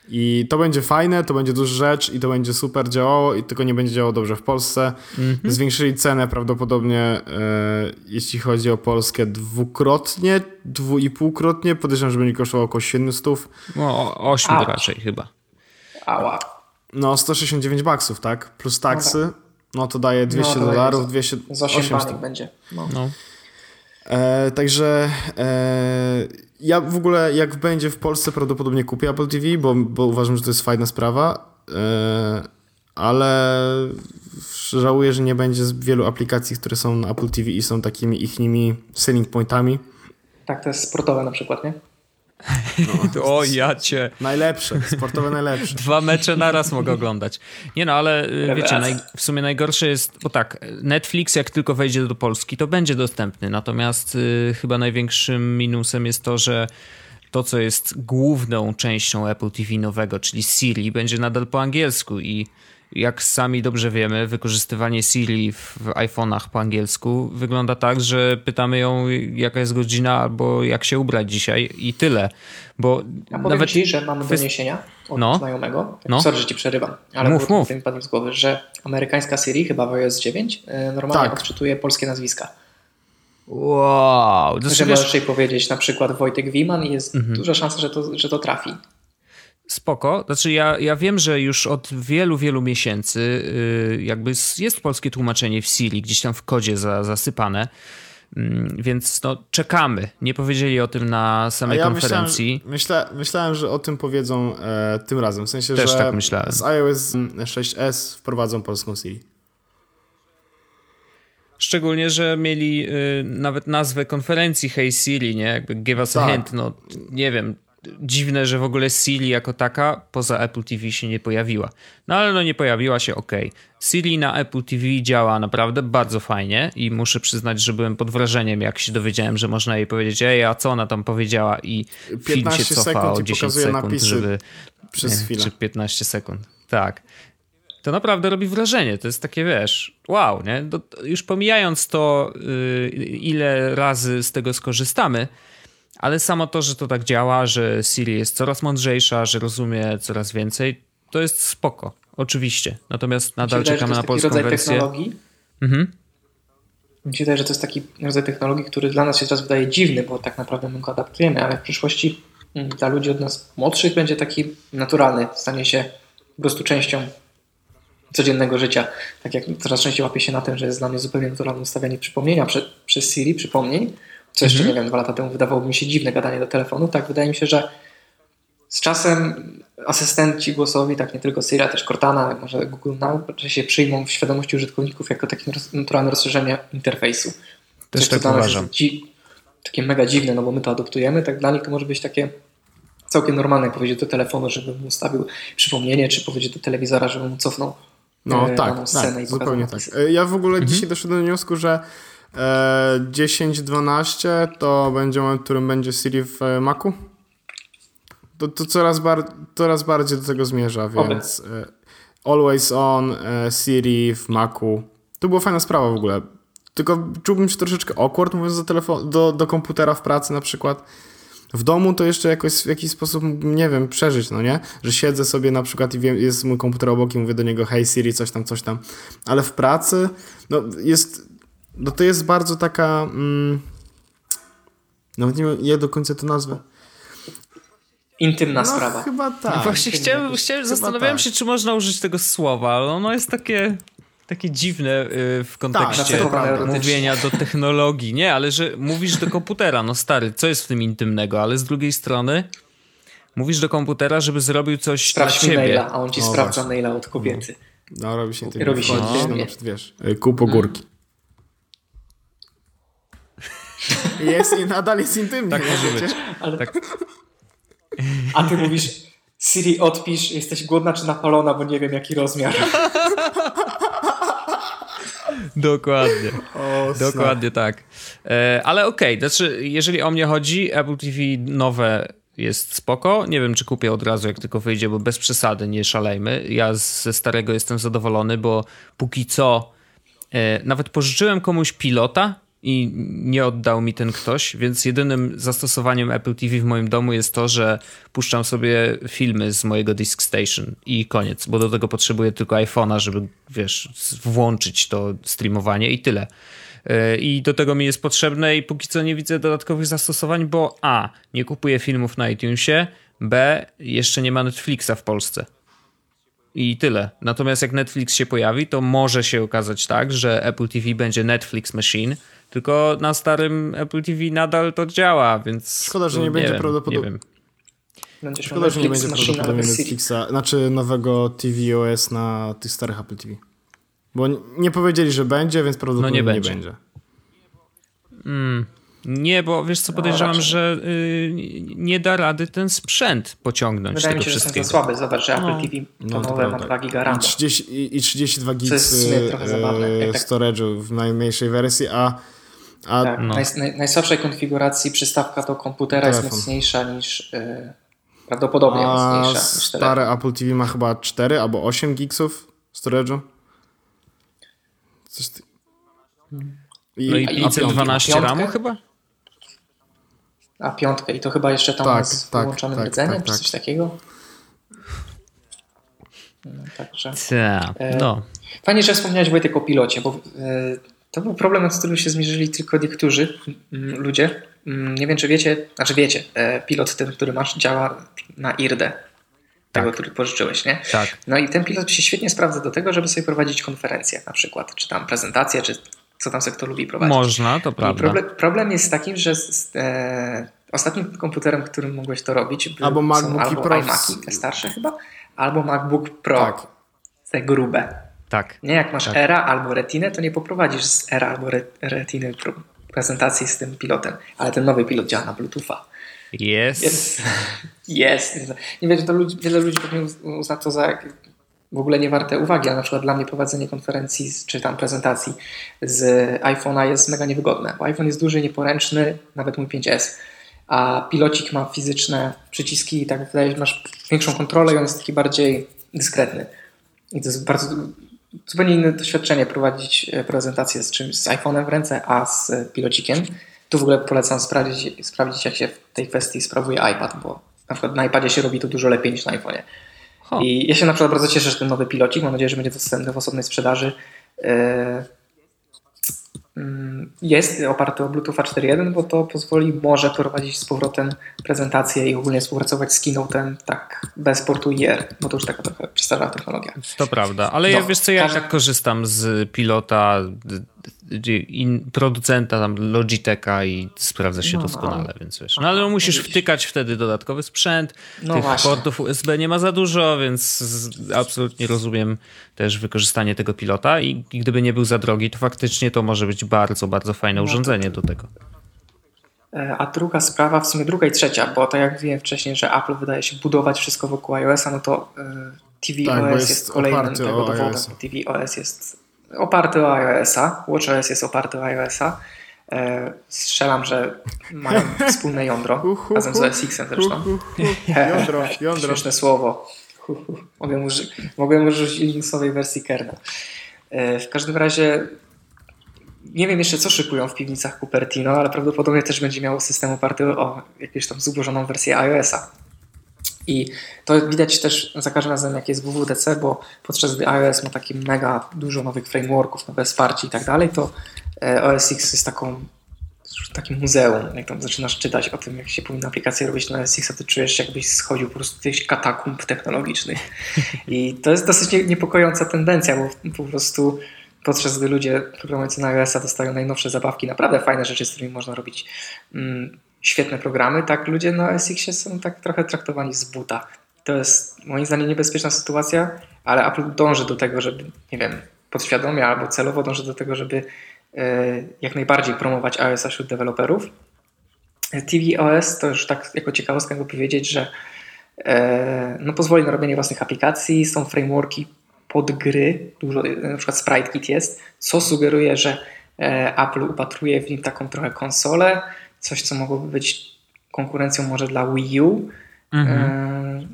I to będzie fajne, to będzie duża rzecz i to będzie super działało, i tylko nie będzie działało dobrze w Polsce. Zwiększyli cenę prawdopodobnie, e, jeśli chodzi o Polskę, dwukrotnie, dwu i półkrotnie. Podejrzewam, że będzie kosztowało około 700. No, o- ośmiu A. raczej chyba. Ała. No, 169 baksów, tak? Plus taksy, no to daje 200 No, dolarów, za- 200, Z 8 800. banik będzie. No. No. E, także e, ja w ogóle jak będzie w Polsce prawdopodobnie kupię Apple TV, bo, bo uważam, że to jest fajna sprawa, e, ale żałuję, że nie będzie z wielu aplikacji, które są na Apple TV i są takimi ichnymi selling pointami. Tak, to jest sportowe na przykład, nie? O, ja cię. Najlepsze, sportowe najlepsze. Dwa mecze naraz mogę oglądać. Nie no, ale y, wiecie, naj, w sumie najgorsze jest, bo tak, Netflix jak tylko wejdzie do Polski, to będzie dostępny. Natomiast y, chyba największym minusem jest to, że to, co jest główną częścią Apple TV nowego, czyli Siri, będzie nadal po angielsku i jak sami dobrze wiemy, wykorzystywanie Siri w iPhone'ach po angielsku wygląda tak, że pytamy ją, jaka jest godzina albo jak się ubrać dzisiaj i tyle. Bo Ja powiem nawet Ci, że mam kwest- doniesienia od No. znajomego. No. Sorry, że Ci przerywam, ale Mów, mów. mi padło z głowy, że amerykańska Siri, chyba w iOS 9, y, normalnie Tak. odczytuje polskie nazwiska. Wow, Że możesz jej powiedzieć na przykład Wojtek Wiman i jest Mhm. duża szansa, że to, że to trafi. Spoko. Znaczy ja, ja wiem, że już od wielu, wielu miesięcy yy, jakby jest polskie tłumaczenie w Siri, gdzieś tam w kodzie za, zasypane. Mm, więc no, czekamy. Nie powiedzieli o tym na samej ja konferencji. Myślałem, myśla, myślałem, że o tym powiedzą e, tym razem. W sensie, Też że tak myślałem. z iOS 6s wprowadzą polską Siri. Szczególnie, że mieli y, nawet nazwę konferencji Hey Siri, nie? Jakby give us Tak. a hint. No, nie wiem. Dziwne, że w ogóle Siri jako taka poza Apple TV się nie pojawiła. No ale no nie pojawiła się, ok. Siri na Apple TV działa naprawdę bardzo fajnie i muszę przyznać, że byłem pod wrażeniem, jak się dowiedziałem, że można jej powiedzieć, ej, a co ona tam powiedziała i film się 15 cofa sekund o i 10 pokazuje sekund, napisy żeby... przez nie, chwilę. Czy 15 sekund, tak. To naprawdę robi wrażenie. To jest takie, wiesz, wow, nie? Już pomijając to, yy, ile razy z tego skorzystamy, ale samo to, że to tak działa, że Siri jest coraz mądrzejsza, że rozumie coraz więcej, to jest spoko. Oczywiście. Natomiast nadal wydaje, czekamy na polską rodzaj wersję. technologii. Mhm. Mi się wydaje, że to jest taki rodzaj technologii, który dla nas się teraz wydaje dziwny, bo tak naprawdę my go adaptujemy, ale w przyszłości mm, dla ludzi od nas młodszych będzie taki naturalny, stanie się po prostu częścią codziennego życia. Tak jak coraz częściej łapię się na tym, że jest dla mnie zupełnie naturalne ustawianie przypomnienia prze, przez Siri, przypomnień, co jeszcze, nie wiem, dwa lata temu wydawałoby mi się dziwne gadanie do telefonu, tak wydaje mi się, że z czasem asystenci głosowi, tak nie tylko Siri, też Cortana, może Google Now, się przyjmą w świadomości użytkowników jako takie naturalne rozszerzenie interfejsu. Też Coś, co tak uważam. jest Dzi- takie mega dziwne, no bo my to adoptujemy, tak dla nich to może być takie całkiem normalne, jak powiedzieć do telefonu, żeby mu ustawił przypomnienie, czy powiedzieć do telewizora, żeby mu cofnął No e, tak, tak i zupełnie tak. E, Ja w ogóle Mhm. dzisiaj doszedłem do wniosku, że e, 10-12 to będzie moment, w którym będzie Siri w e, Macu. To, to coraz, bar coraz bardziej do tego zmierza, więc e, Always On, e, Siri w Macu. To była fajna sprawa w ogóle. Tylko czułbym się troszeczkę awkward mówiąc do, telefon- do, do komputera w pracy na przykład. W domu to jeszcze jakoś w jakiś sposób, nie wiem, przeżyć, no nie? Że siedzę sobie na przykład i wiem, jest mój komputer obok i mówię do niego hej Siri, coś tam, coś tam. Ale w pracy, no jest, no to jest bardzo taka, mm, nawet nie wiem, jak do końca to nazwę. Intymna No sprawa. chyba tak. No Właśnie chciałem, chciałem zastanawiałem tak. się, czy można użyć tego słowa, ale ono jest takie, takie dziwne y, w kontekście Tak, mówienia do technologii. Nie, ale że mówisz do komputera, no stary, co jest w tym intymnego? Ale z drugiej strony mówisz do komputera, żeby zrobił coś Sprawdź dla ciebie. maila, a on ci O, sprawdza właśnie. maila od kobiety. No robi się tym. Robi się intymnie. no, przykład, wiesz, y, kup ogórki. Jest i nadal jest intymnie. Tak może być. Ale... Tak. A ty mówisz, Siri odpisz, jesteś głodna czy napalona, bo nie wiem jaki rozmiar. Dokładnie. O. Dokładnie tak. E, ale okej, znaczy, jeżeli o mnie chodzi, Apple TV nowe jest spoko. Nie wiem, czy kupię od razu, jak tylko wyjdzie, bo bez przesady, nie szalejmy. Ja ze starego jestem zadowolony, bo póki co e, nawet pożyczyłem komuś pilota i nie oddał mi ten ktoś, więc jedynym zastosowaniem Apple TV w moim domu jest to, że puszczam sobie filmy z mojego Disk Station i koniec, bo do tego potrzebuję tylko iPhone'a, żeby, wiesz, włączyć to streamowanie i tyle. Yy, I do tego mi jest potrzebne i póki co nie widzę dodatkowych zastosowań, bo A. Nie kupuję filmów na iTunesie, B. Jeszcze nie ma Netflixa w Polsce. I tyle. Natomiast jak Netflix się pojawi, to może się okazać tak, że Apple TV będzie Netflix Machine, tylko na starym Apple TV nadal to działa, więc. Szkoda, że no, nie będzie wiem, prawdopodobnie- Nie. Będziesz Szkoda, że nie będzie prawdopodobnie. Netflixa, znaczy nowego TVOS na tych starych Apple TV. Bo nie powiedzieli, że będzie, więc prawdopodobnie No nie nie będzie. będzie. Nie, bo wiesz co, podejrzewam, raczej. że y, nie da rady ten sprzęt pociągnąć Wydaje mi tego się, że są za słabe. Zobacz, że Apple No. TV to No, to nowe ma prawda. 2 giga I, RAM. 30, i, I 32 Co jest w gigs sumie trochę zabawne, jak e, tak- storage'u w najmniejszej wersji, a, a Tak, No. naj, naj, najsłabszej konfiguracji przystawka do komputera jest Telefon. mocniejsza niż yy, prawdopodobnie A mocniejsza niż telefon. stare Apple TV ma chyba 4 albo 8 gigsów storage'u. Coś ty... I, No i 512 piątkę? RAMu chyba? A piątkę i to chyba jeszcze tam Tak, jest tak, wyłączonym tak, rdzeniem tak, czy tak. coś takiego. No, także. Tak, E, no. Fajnie, że wspomniałeś Wojtek o pilocie, bo e, to był problem, z którym się zmierzyli tylko niektórzy mm, ludzie. Mm, Nie wiem, czy wiecie, znaczy wiecie, e, pilot ten, który masz, działa na IRDE, tego, Tak. który pożyczyłeś, nie? Tak. No i ten pilot się świetnie sprawdza do tego, żeby sobie prowadzić konferencje na przykład, czy tam prezentacje, czy co tam se kto lubi prowadzić. Można, to prawda. Problem, problem, jest takim, że z, e, ostatnim komputerem, którym mogłeś to robić, był, albo MacBooki albo Pro. iMaki, te starsze chyba, albo MacBook Pro, tak. te grube. Tak. Nie, jak masz tak. Era albo Retinę, to nie poprowadzisz z Era albo Retiny prezentacji z tym pilotem, ale ten nowy pilot działa na Bluetootha. Jest. Jest. Nie wiem, to ludzi, wiele ludzi pewnie uzna to za w ogóle nie warte uwagi, a na przykład dla mnie prowadzenie konferencji czy tam prezentacji z iPhone'a jest mega niewygodne, bo iPhone jest duży, nieporęczny, nawet mój 5S, a pilocik ma fizyczne przyciski i tak wydaje, że masz większą kontrolę i on jest taki bardziej dyskretny. I to jest bardzo zupełnie inne doświadczenie prowadzić prezentację z czymś z iPhone'em w ręce, a z pilocikiem. Tu w ogóle polecam sprawdzić, sprawdzić, jak się w tej kwestii sprawuje iPad, bo na przykład na iPadzie się robi to dużo lepiej niż na iPhone'ie. I ja się na przykład bardzo cieszę, że ten nowy pilocik, mam nadzieję, że będzie dostępny w osobnej sprzedaży, jest oparty o Bluetooth 4.1, bo to pozwoli może prowadzić z powrotem prezentację i ogólnie współpracować z Keynote'em tak bez portu IR, bo to już taka trochę przestarzała technologia. To prawda, ale no, ja wiesz co, ja każdy... tak korzystam z pilota producenta tam Logitecha i sprawdza się no, doskonale, no. więc wiesz. No ale musisz wtykać wtedy dodatkowy sprzęt, no tych właśnie. portów USB nie ma za dużo, więc absolutnie rozumiem też wykorzystanie tego pilota i gdyby nie był za drogi, to faktycznie to może być bardzo, bardzo fajne no, urządzenie do tego. E, a druga sprawa, w sumie druga i trzecia, bo tak jak mówiłem wcześniej, że Apple wydaje się budować wszystko wokół iOS-a, no to tvOS tak, jest, jest kolejnym tego dowodem. tvOS jest oparty o iOS-a, WatchOS jest oparty o iOS-a. E, strzelam, że mają wspólne jądro, razem z OS X-em zresztą. Jądro, jądro. Śmieszne słowo. Mogę użyć, Linuxowej wersji kernel. E, w każdym razie nie wiem jeszcze, co szykują w piwnicach Cupertino, ale prawdopodobnie też będzie miało system oparty o jakąś tam zubożoną wersję iOS-a. I to widać też za każdym razem, jak jest WWDC, bo podczas gdy iOS ma taki mega dużo nowych frameworków, nowe wsparcie i tak dalej, to e, OS X jest taką takim muzeum. Jak tam zaczynasz czytać o tym, jak się powinna aplikacja robić na OS X, to czujesz się jakbyś schodził po prostu gdzieś katakumb technologicznych. I to jest dosyć niepokojąca tendencja, bo po prostu podczas gdy ludzie programujący na iOS-a dostają najnowsze zabawki, naprawdę fajne rzeczy, z którymi można robić mm, świetne programy, tak ludzie na SX są tak trochę traktowani z buta. To jest moim zdaniem niebezpieczna sytuacja, ale Apple dąży do tego, żeby, nie wiem, podświadomie albo celowo dąży do tego, żeby e, jak najbardziej promować iOS wśród deweloperów. tvOS to już tak jako ciekawostkę mogę powiedzieć, że e, no, pozwoli na robienie własnych aplikacji, są frameworki pod gry, dużo, na przykład SpriteKit jest, co sugeruje, że e, Apple upatruje w nim taką trochę konsolę, coś, co mogłoby być konkurencją może dla Wii U. Mhm.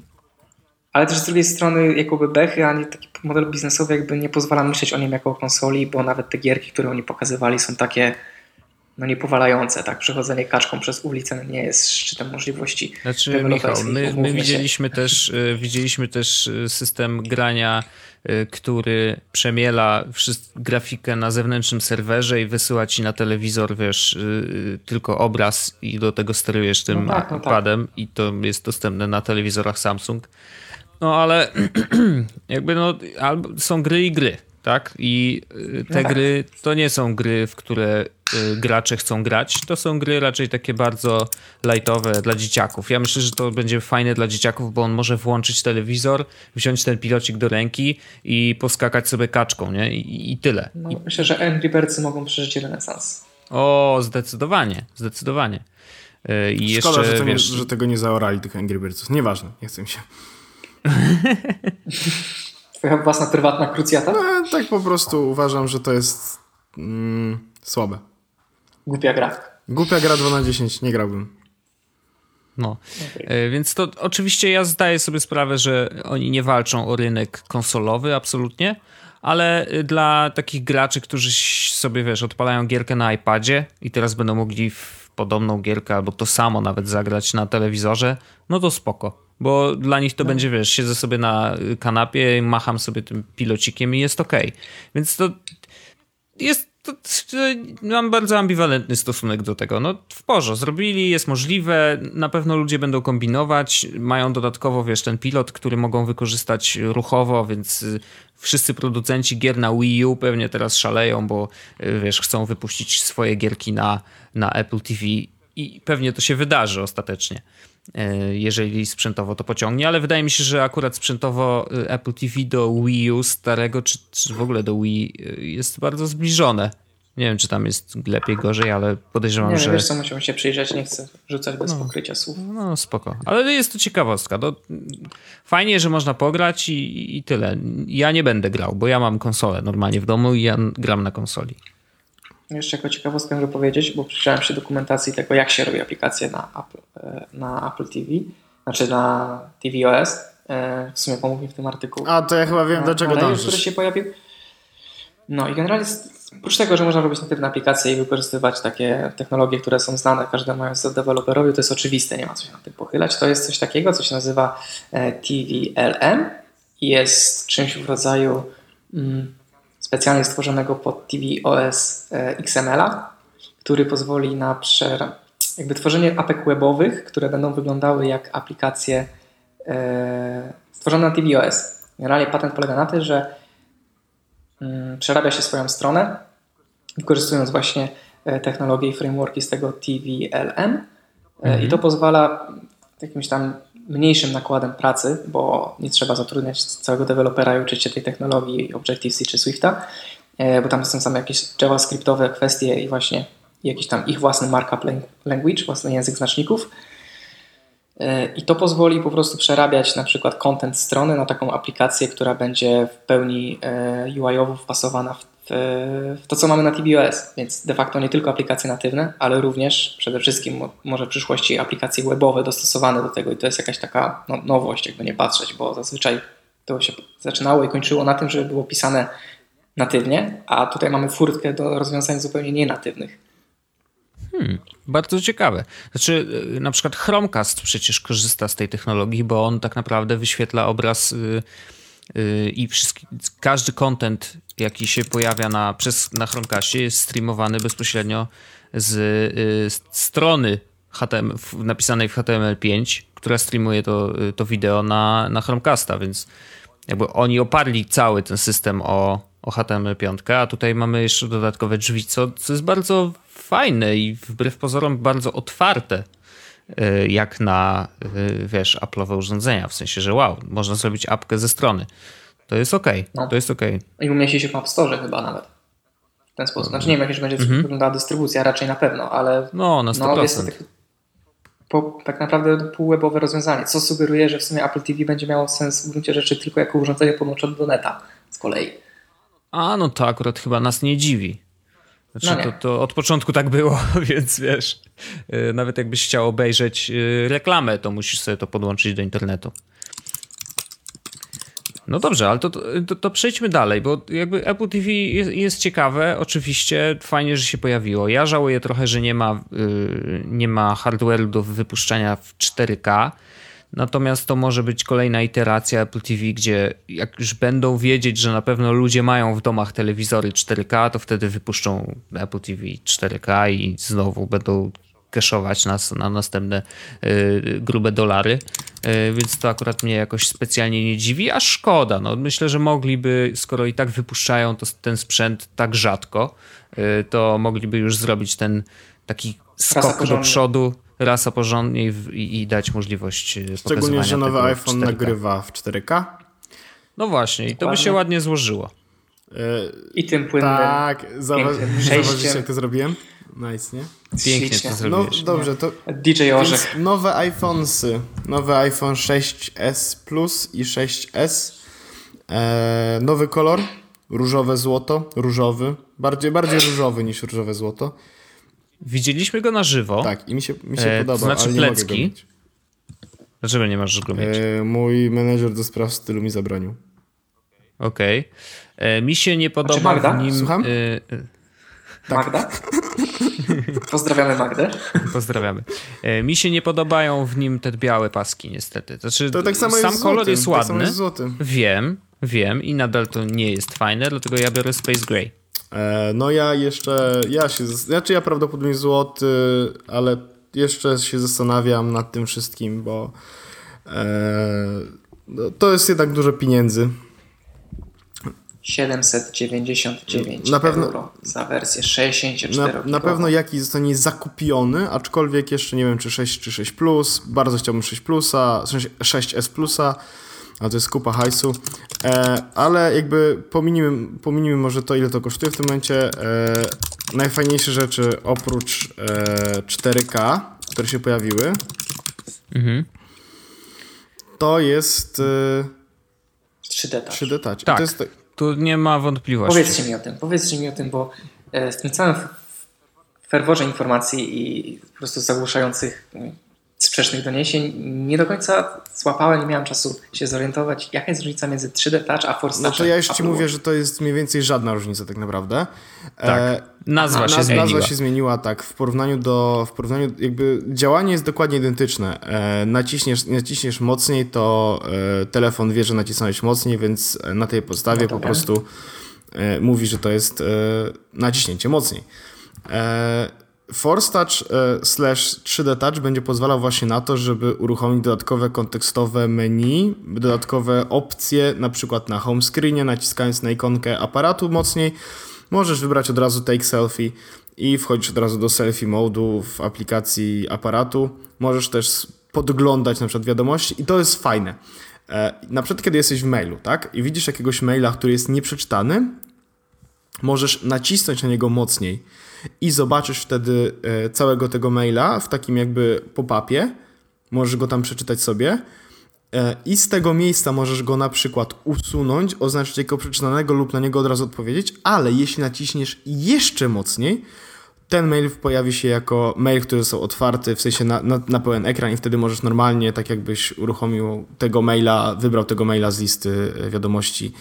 Ale też z drugiej strony jakoby bechy, a nie taki model biznesowy jakby nie pozwala myśleć o nim jako o konsoli, bo nawet te gierki, które oni pokazywali są takie no niepowalające, tak? Przechodzenie kaczką przez ulicę nie jest szczytem możliwości. Znaczy, Michał, my, my widzieliśmy, też, e, widzieliśmy też e, system grania który przemiela grafikę na zewnętrznym serwerze i wysyła ci na telewizor, wiesz, y, y, tylko obraz i do tego sterujesz tym no tak, no padem tak. i to jest dostępne na telewizorach Samsung. No ale jakby no, są gry i gry tak? I y, te no tak. gry to nie są gry, w które y, gracze chcą grać. To są gry raczej takie bardzo lightowe dla dzieciaków. Ja myślę, że to będzie fajne dla dzieciaków, bo on może włączyć telewizor, wziąć ten pilocik do ręki i poskakać sobie kaczką, nie? I, i tyle. No, myślę, że Angry Birds mogą przeżyć renesans. O, zdecydowanie, zdecydowanie. Y, I Szkoda, jeszcze, że, wiesz... nie, że tego nie zaorali, tych Angry Birdsów. Nieważne, nie chcę mi się. Twoja własna prywatna krucjata? No, tak po prostu uważam, że to jest mm, słabe. Głupia gra. Głupia gra 2 na 10, nie grałbym. No, okay. więc to oczywiście ja zdaję sobie sprawę, że oni nie walczą o rynek konsolowy absolutnie, ale dla takich graczy, którzy sobie, wiesz, odpalają gierkę na iPadzie i teraz będą mogli w podobną gierkę albo to samo nawet zagrać na telewizorze, no to spoko bo dla nich to no. będzie, wiesz, siedzę sobie na kanapie, macham sobie tym pilocikiem i jest ok. Więc to jest mam bardzo ambiwalentny stosunek do tego. No w porze, zrobili, jest możliwe, na pewno ludzie będą kombinować, mają dodatkowo, wiesz, ten pilot, który mogą wykorzystać ruchowo, więc y, wszyscy producenci gier na Wii U pewnie teraz szaleją, bo y, wiesz, chcą wypuścić swoje gierki na, na Apple TV i pewnie to się wydarzy ostatecznie. E, jeżeli sprzętowo to pociągnie, ale wydaje mi się, że akurat sprzętowo e, Apple TV do Wii U starego, czy, czy w ogóle do Wii e, jest bardzo zbliżone. Nie wiem, czy tam jest lepiej, gorzej, ale podejrzewam, nie, że... Nie wiesz co, musimy się przyjrzeć, nie chcę rzucać bez no, pokrycia słów. No, spoko. Ale jest to ciekawostka. No, fajnie, że można pograć i, i tyle. Ja nie będę grał, bo ja mam konsolę normalnie w domu i ja gram na konsoli. Jeszcze jako ciekawostkę mogę powiedzieć, bo przyjrzałem się dokumentacji tego, jak się robi aplikacje na Apple, e, na Apple TV, znaczy na tvOS. E, w sumie pomógł mi w tym artykułu. A, to ja chyba wiem, dlaczego dążysz. który się pojawił. No i generalnie oprócz tego, że można robić natywne aplikacje i wykorzystywać takie technologie, które są znane każdemu deweloperowi, to jest oczywiste, nie ma co się na tym pochylać. To jest coś takiego, co się nazywa e, TVLM i jest czymś w rodzaju mm, specjalnie stworzonego pod tvOS e, XML-a, który pozwoli na przer- jakby tworzenie apek webowych, które będą wyglądały jak aplikacje e, stworzone na tvOS. Generalnie patent polega na tym, że mm, przerabia się swoją stronę, wykorzystując właśnie e, technologie i frameworki z tego TVLM mhm. i to pozwala jakimś tam mniejszym nakładem pracy, bo nie trzeba zatrudniać całego dewelopera i uczyć się tej technologii Objective-C czy Swifta, e, bo tam są same jakieś javascriptowe kwestie i właśnie jakiś tam ich własny markup language, własny język znaczników. E, I to pozwoli po prostu przerabiać na przykład content strony na taką aplikację, która będzie w pełni e, UI-owo wpasowana w w to, co mamy na tvOS, więc de facto nie tylko aplikacje natywne, ale również przede wszystkim może w przyszłości aplikacje webowe dostosowane do tego i to jest jakaś taka no, nowość, jakby nie patrzeć, bo zazwyczaj to się zaczynało i kończyło na tym, że było pisane natywnie, a tutaj mamy furtkę do rozwiązań zupełnie nienatywnych. Hmm, bardzo ciekawe. Znaczy, y, na przykład Chromecast przecież korzysta z tej technologii, bo on tak naprawdę wyświetla obraz yy, yy, i każdy content jaki się pojawia na, przez, na Chromecastie, jest streamowany bezpośrednio z, y, z strony HTML, napisanej w HTML5, która streamuje to, y, to wideo na, na Chromecasta, więc jakby oni oparli cały ten system o, o HTML5, a tutaj mamy jeszcze dodatkowe drzwi, co, co jest bardzo fajne i wbrew pozorom bardzo otwarte y, jak na, wiesz, Apple'owe urządzenia, w sensie, że wow, można zrobić apkę ze strony. To jest ok, no. to jest ok. I umieści się w App Store chyba nawet. W ten sposób. Znaczy nie wiem, jak już będzie mhm. wyglądała dystrybucja, raczej na pewno, ale no, na 100%. No, jest to tak, po, tak naprawdę półwebowe rozwiązanie, co sugeruje, że w sumie Apple TV będzie miało sens w gruncie rzeczy tylko jako urządzenie podłączone do neta z kolei. A, no to akurat chyba nas nie dziwi. Znaczy, no to, to od początku tak było, więc wiesz, y, nawet jakbyś chciał obejrzeć y, reklamę, to musisz sobie to podłączyć do internetu. No dobrze, ale to, to, to, przejdźmy dalej, bo jakby Apple TV jest, jest, ciekawe, oczywiście fajnie, że się pojawiło. Ja żałuję trochę, że nie ma, yy, nie ma hardware'u do wypuszczania w 4K, natomiast to może być kolejna iteracja Apple TV, gdzie jak już będą wiedzieć, że na pewno ludzie mają w domach telewizory 4K, to wtedy wypuszczą Apple TV 4K i znowu będą cashować nas na następne y, grube dolary, y, więc to akurat mnie jakoś specjalnie nie dziwi, a szkoda. No, myślę, że mogliby, skoro i tak wypuszczają to, ten sprzęt tak rzadko, y, to mogliby już zrobić ten taki skok do przodu, rasa porządnie i, i dać możliwość Szczególnie, że nowy iPhone 4K. nagrywa w 4K. No właśnie, i to by się ładnie złożyło. I tym płynnym. Tak, zauważycie jak to zrobiłem? Nice, nie? Pięknie to zrobiłeś. No dobrze, to DJ Orzech. nowe iPhonesy. Nowy iPhone 6s Plus i 6s. E, nowy kolor. Różowe złoto. Różowy. Bardziej, bardziej różowy niż różowe złoto. Widzieliśmy go na żywo. Tak, i mi się, mi się e, podoba, to znaczy ale nie plecki. mogę go mieć. Dlaczego nie masz go mieć? E, mój menedżer do spraw stylu mi zabronił. Okej. Okay. E, mi się nie podoba w nim... Słucham? Tak. Magda? Pozdrawiamy Magdę. Pozdrawiamy. E, mi się nie podobają w nim te białe paski, niestety. Znaczy, to tak samo sam jest kolor jest tak ładny. Jest wiem, wiem i nadal to nie jest fajne, dlatego ja biorę Space Gray. E, no ja jeszcze, ja się, znaczy ja prawdopodobnie złoty, ale jeszcze się zastanawiam nad tym wszystkim, bo e, no, to jest jednak dużo pieniędzy. 799 Na pewno- euro za wersję 64 Na, na pewno jakiś zostanie zakupiony, aczkolwiek jeszcze nie wiem czy 6 czy 6 plus. Bardzo chciałbym 6 plusa, w sensie 6S plusa, a to jest kupa hajsu. E, ale jakby pominimy, pominimy może to ile to kosztuje w tym momencie. E, najfajniejsze rzeczy oprócz e, 4K, które się pojawiły, Mhm. to jest e, 3D touch. 3D Touch. Tak. To jest, tak- Tu nie ma wątpliwości. Powiedzcie mi o tym, powiedzcie mi o tym, bo e, w tym całym ferworze informacji i po prostu zagłuszających mm, sprzecznych doniesień nie do końca złapałem, nie miałem czasu się zorientować, jaka jest różnica między 3D Touch a Force no Touch. to ja już ci mówię, że to jest mniej więcej żadna różnica tak naprawdę. Tak. Nazwa się naz- zmieniła. Nazwa się zmieniła, tak. W porównaniu do, w porównaniu, jakby działanie jest dokładnie identyczne. E, naciśniesz, naciśniesz mocniej, to e, telefon wie, że nacisnąłeś mocniej, więc na tej podstawie No po dobra. prostu e, mówi, że to jest e, naciśnięcie mocniej. E, Force Touch e, slash 3D Touch będzie pozwalał właśnie na to, żeby uruchomić dodatkowe kontekstowe menu, dodatkowe opcje, na przykład na home screenie, naciskając na ikonkę aparatu mocniej, możesz wybrać od razu take selfie i wchodzisz od razu do selfie modu w aplikacji aparatu. Możesz też podglądać na przykład wiadomości i to jest fajne. E, Na przykład kiedy jesteś w mailu, tak? I widzisz jakiegoś maila, który jest nieprzeczytany, możesz nacisnąć na niego mocniej i zobaczysz wtedy e, całego tego maila w takim jakby pop-upie. Możesz go tam przeczytać sobie. E, I z tego miejsca możesz go na przykład usunąć, oznaczyć jako przeczytanego lub na niego od razu odpowiedzieć, ale jeśli naciśniesz jeszcze mocniej, ten mail pojawi się jako mail, który został otwarty, w sensie na, na, na pełen ekran i wtedy możesz normalnie, tak jakbyś uruchomił tego maila, wybrał tego maila z listy e, wiadomości,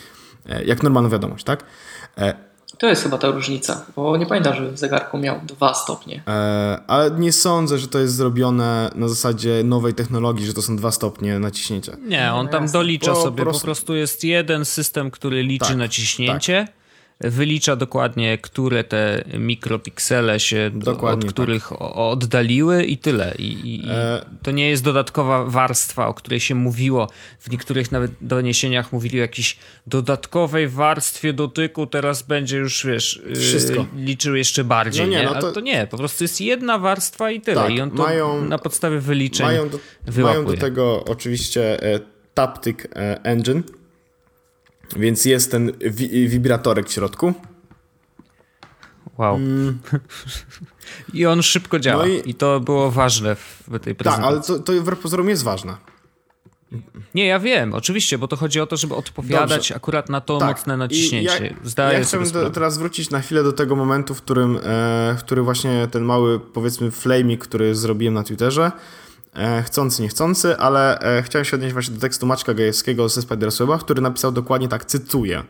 jak normalną wiadomość, tak? To jest chyba ta różnica, bo nie pamiętam, żeby w zegarku miał dwa stopnie. E, ale nie sądzę, że to jest zrobione na zasadzie nowej technologii, że to są dwa stopnie naciśnięcia. Nie, on tam dolicza Po sobie, po prostu- prostu jest jeden system, który liczy Tak, naciśnięcie, wylicza dokładnie, które te mikropiksele się Dokładnie od tak. których o- oddaliły i tyle. I, i, E, to nie jest dodatkowa warstwa, o której się mówiło. W niektórych nawet doniesieniach mówili o jakiejś dodatkowej warstwie dotyku, teraz będzie już, wiesz, yy, Wszystko. liczył jeszcze bardziej. No nie, nie, no Ale to- to nie, po prostu jest jedna warstwa i tyle. Tak, I on to mają- na podstawie wyliczeń Mają do, wyłapuje. mają do tego oczywiście e, Taptic e, Engine, więc jest ten wi wibratorek w środku. Wow. I on szybko działa. No I... i- to było ważne w w tej Tak, prezentacji. ale to, to wbrew pozorom jest ważne. Nie, ja wiem, oczywiście, bo to chodzi o to, żeby odpowiadać Dobrze. akurat na to Tak. mocne I naciśnięcie. Ja, Zdaję ja sobie chciałbym do, teraz wrócić na chwilę do tego momentu, w którym, e, w który właśnie ten mały, powiedzmy, flaming, który zrobiłem na Twitterze, e, chcący, niechcący, ale e, chciałem się odnieść właśnie do tekstu Maćka Gajewskiego ze Spidersweba, który napisał dokładnie tak, cytuję.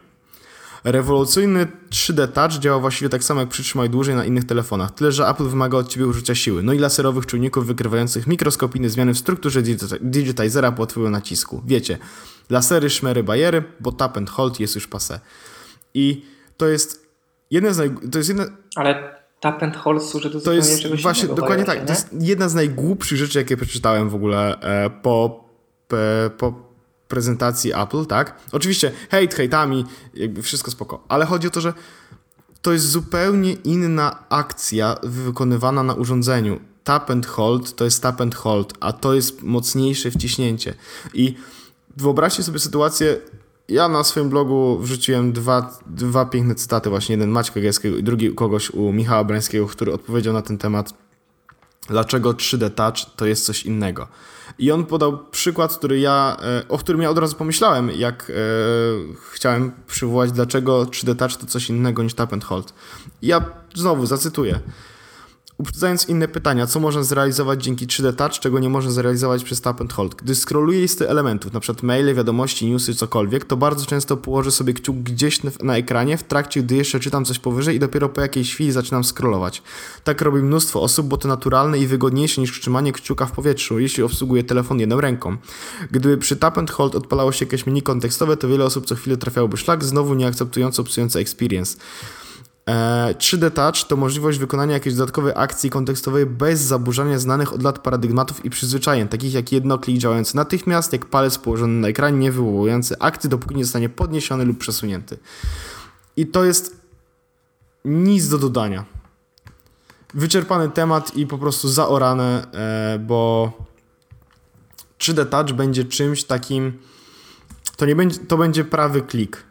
Rewolucyjny 3D Touch działa właściwie tak samo jak przytrzymaj dłużej na innych telefonach, tyle że Apple wymaga od Ciebie użycia siły, no i laserowych czujników wykrywających mikroskopijne zmiany w strukturze digitizera po Twoim nacisku. Wiecie, lasery, szmery, bajery, bo tap and hold jest już passé. I to jest jedne z naj... to jest Ale tap and hold służy do to jest czegoś właśnie innego. dokładnie tak. To nie? jest jedna z najgłupszych rzeczy, jakie przeczytałem w ogóle e, po, pe, po prezentacji Apple, tak? Oczywiście hejt hejtami, jakby wszystko spoko, ale chodzi o to, że to jest zupełnie inna akcja wykonywana na urządzeniu. Tap and hold to jest tap and hold, a to jest mocniejsze wciśnięcie. I wyobraźcie sobie sytuację, ja na swoim blogu wrzuciłem dwa, dwa piękne cytaty, właśnie jeden Maćka Gajskiego i drugi kogoś u Michała Brańskiego, który odpowiedział na ten temat, dlaczego 3D Touch to jest coś innego. I on podał przykład, który ja, e, o którym ja od razu pomyślałem, jak e, chciałem przywołać, dlaczego 3D Touch to coś innego niż Tap and Hold. I ja znowu zacytuję. Uprzedzając inne pytania, co można zrealizować dzięki 3D Touch, czego nie można zrealizować przez Tap and Hold? Gdy scrolluję listy elementów, np. maile, wiadomości, newsy, cokolwiek, to bardzo często położę sobie kciuk gdzieś na- ekranie, w trakcie, gdy jeszcze czytam coś powyżej i dopiero po jakiejś chwili zaczynam scrollować. Tak robi mnóstwo osób, bo to naturalne i wygodniejsze niż trzymanie kciuka w powietrzu, jeśli obsługuje telefon jedną ręką. Gdyby przy Tap and Hold odpalało się jakieś menu kontekstowe, to wiele osób co chwilę trafiałoby szlak, znowu nie akceptująco psujące experience. 3D Touch to możliwość wykonania jakiejś dodatkowej akcji kontekstowej bez zaburzania znanych od lat paradygmatów i przyzwyczajeń, takich jak jednoklik działający natychmiast, jak palec położony na ekranie, nie wywołujący akcji, dopóki nie zostanie podniesiony lub przesunięty. I to jest nic do dodania. Wyczerpany temat i po prostu zaorane, e, bo 3D Touch będzie czymś takim. To nie będzie, to będzie prawy klik.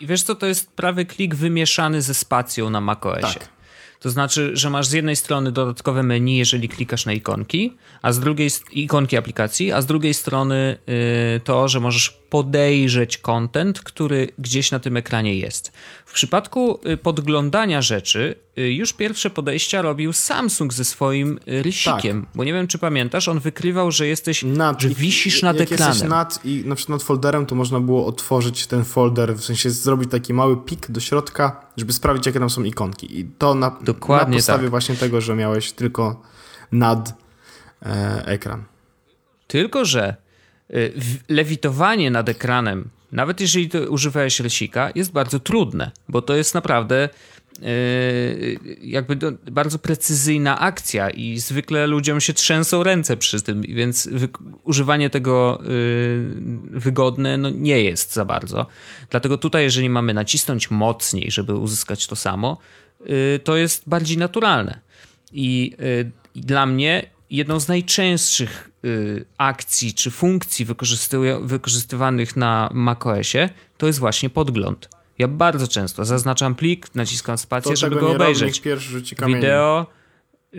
I wiesz co, to jest prawy klik wymieszany ze spacją na macOSie. Tak. To znaczy, że masz z jednej strony dodatkowe menu, jeżeli klikasz na ikonki, a z drugiej ikonki aplikacji, a z drugiej strony yy, to, że możesz podejrzeć content, który gdzieś na tym ekranie jest. W przypadku y, podglądania rzeczy, y, już pierwsze podejścia robił Samsung ze swoim y, rysikiem, tak. bo nie wiem, czy pamiętasz, on wykrywał, że jesteś, nad, że wisisz nad jak ekranem. jesteś nad i na przykład nad folderem, to można było otworzyć ten folder, w sensie zrobić taki mały pik do środka, żeby sprawdzić, jakie tam są ikonki. I to na, Dokładnie na podstawie tak. właśnie tego, że miałeś tylko nad e, ekran. Tylko, że lewitowanie nad ekranem, nawet jeżeli to używałeś rysika, jest bardzo trudne, bo to jest naprawdę y, jakby bardzo precyzyjna akcja i zwykle ludziom się trzęsą ręce przy tym, więc używanie tego y, wygodne no, nie jest za bardzo. Dlatego tutaj, jeżeli mamy nacisnąć mocniej, żeby uzyskać to samo, to jest bardziej naturalne. I, i dla mnie jedną z najczęstszych y, akcji czy funkcji wykorzystywanych na macOSie to jest właśnie podgląd. Ja bardzo często zaznaczam plik, naciskam spację, to żeby go obejrzeć. Wideo,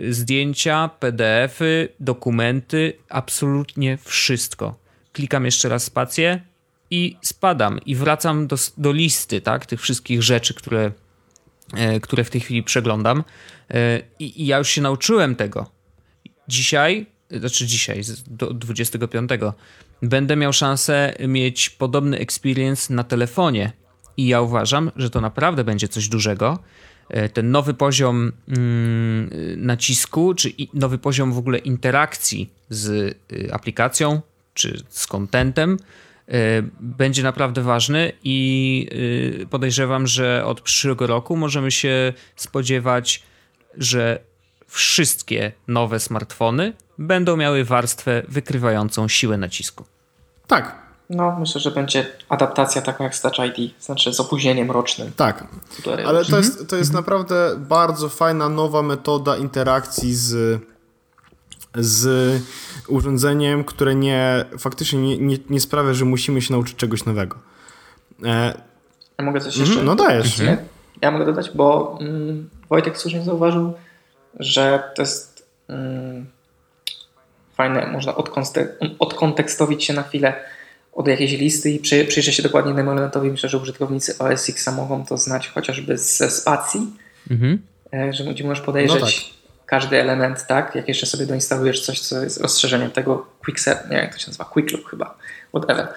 zdjęcia, PDFy, dokumenty, absolutnie wszystko. Klikam jeszcze raz spację i spadam i wracam do, do listy tak, tych wszystkich rzeczy, które, e, które w tej chwili przeglądam. E, I, I ja już się nauczyłem tego dzisiaj, znaczy dzisiaj, do 25, będę miał szansę mieć podobny experience na telefonie. I ja uważam, że to naprawdę będzie coś dużego. E, ten nowy poziom mm, nacisku, czy nowy poziom w ogóle interakcji z y, aplikacją, czy z contentem, e, będzie naprawdę ważny i podejrzewam, że od przyszłego roku możemy się spodziewać, że wszystkie nowe smartfony będą miały warstwę wykrywającą siłę nacisku. Tak. No, myślę, że będzie adaptacja taka jak z Touch ID, znaczy z opóźnieniem rocznym. Tak, ale to jest, to jest mhm. naprawdę bardzo fajna, nowa metoda interakcji z, z urządzeniem, które nie, faktycznie nie, nie, nie sprawia, że musimy się nauczyć czegoś nowego. E... Ja mogę coś jeszcze? No dajesz. Ja mogę dodać, bo mm, Wojtek słusznie zauważył, że to jest mm, fajne, można odkontekstowić się na chwilę od jakiejś listy i przy, przyjrzeć się dokładnie temu elementowi. Myślę, że użytkownicy OS X mogą to znać chociażby ze spacji, mhm. E, że gdzie możesz podejrzeć no tak. każdy element, tak? Jak jeszcze sobie doinstalujesz coś, co jest rozszerzeniem tego Quick Set, nie jak to się nazywa, Quick Look chyba, whatever.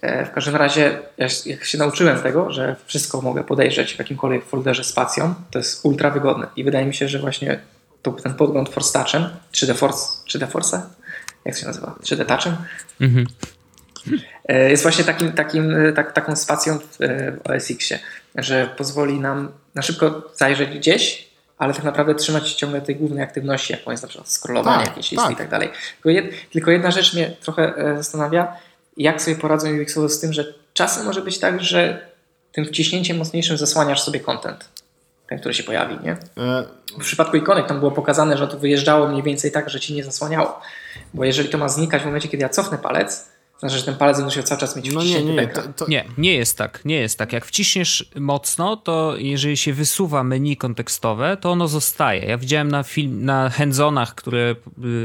E, w każdym razie, jak się nauczyłem tego, że wszystko mogę podejrzeć w jakimkolwiek folderze spacją, to jest ultra wygodne i wydaje mi się, że właśnie to, ten podgląd Force Touchem, 3D Force, 3D Force, jak się nazywa? 3D Touchem. Mhm. E, jest właśnie takim, takim, e, tak, taką spacją w OS Xie, że pozwoli nam na szybko zajrzeć gdzieś, ale tak naprawdę trzymać ciągle tej głównej aktywności, jaką jest na przykład scrollowanie tak, jakieś listy tak. i tak dalej. Tylko, jed, tylko, jedna rzecz mnie trochę e, zastanawia, jak sobie poradzą UX-owo z tym, że czasem może być tak, że tym wciśnięciem mocniejszym zasłaniasz sobie content ten, który się pojawi, nie? W przypadku ikonek tam było pokazane, że to wyjeżdżało mniej więcej tak, że ci nie zasłaniało. Bo jeżeli to ma znikać w momencie, kiedy ja cofnę palec, to znaczy, że ten palec musi cały czas mieć no nie, nie, to, to... nie, nie jest tak, nie jest tak. Jak wciśniesz mocno, to jeżeli się wysuwa menu kontekstowe, to ono zostaje. Ja widziałem na film, na handzonach, które y,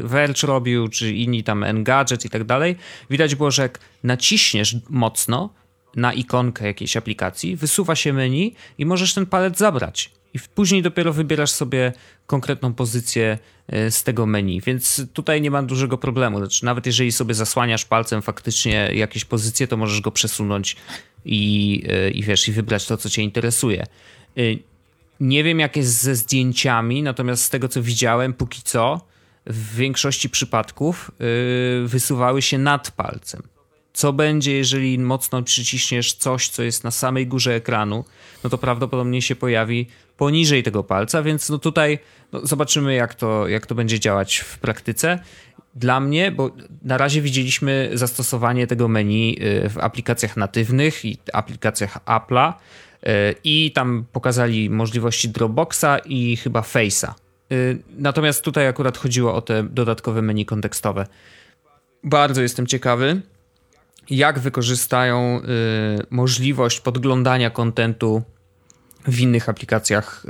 Verge robił, czy inni tam Engadget i tak dalej, widać było, że jak naciśniesz mocno, na ikonkę jakiejś aplikacji, wysuwa się menu i możesz ten palec zabrać. I później dopiero wybierasz sobie konkretną pozycję e, z tego menu, więc tutaj nie ma dużego problemu. Znaczy, nawet jeżeli sobie zasłaniasz palcem faktycznie jakieś pozycje, to możesz go przesunąć i, e, i wiesz, i wybrać to, co cię interesuje. E, nie wiem, jak jest ze zdjęciami, natomiast z tego, co widziałem, póki co, w większości przypadków wysuwały się nad palcem. Co będzie, jeżeli mocno przyciśniesz coś, co jest na samej górze ekranu, no to prawdopodobnie się pojawi poniżej tego palca, więc no tutaj no zobaczymy, jak to, jak to będzie działać w praktyce. Dla mnie, bo na razie widzieliśmy zastosowanie tego menu y, w aplikacjach natywnych i aplikacjach Apple'a y, i tam pokazali możliwości Dropboxa i chyba Face'a. Y, natomiast tutaj akurat chodziło o te dodatkowe menu kontekstowe. Bardzo jestem ciekawy, jak wykorzystają możliwość podglądania kontentu w innych aplikacjach,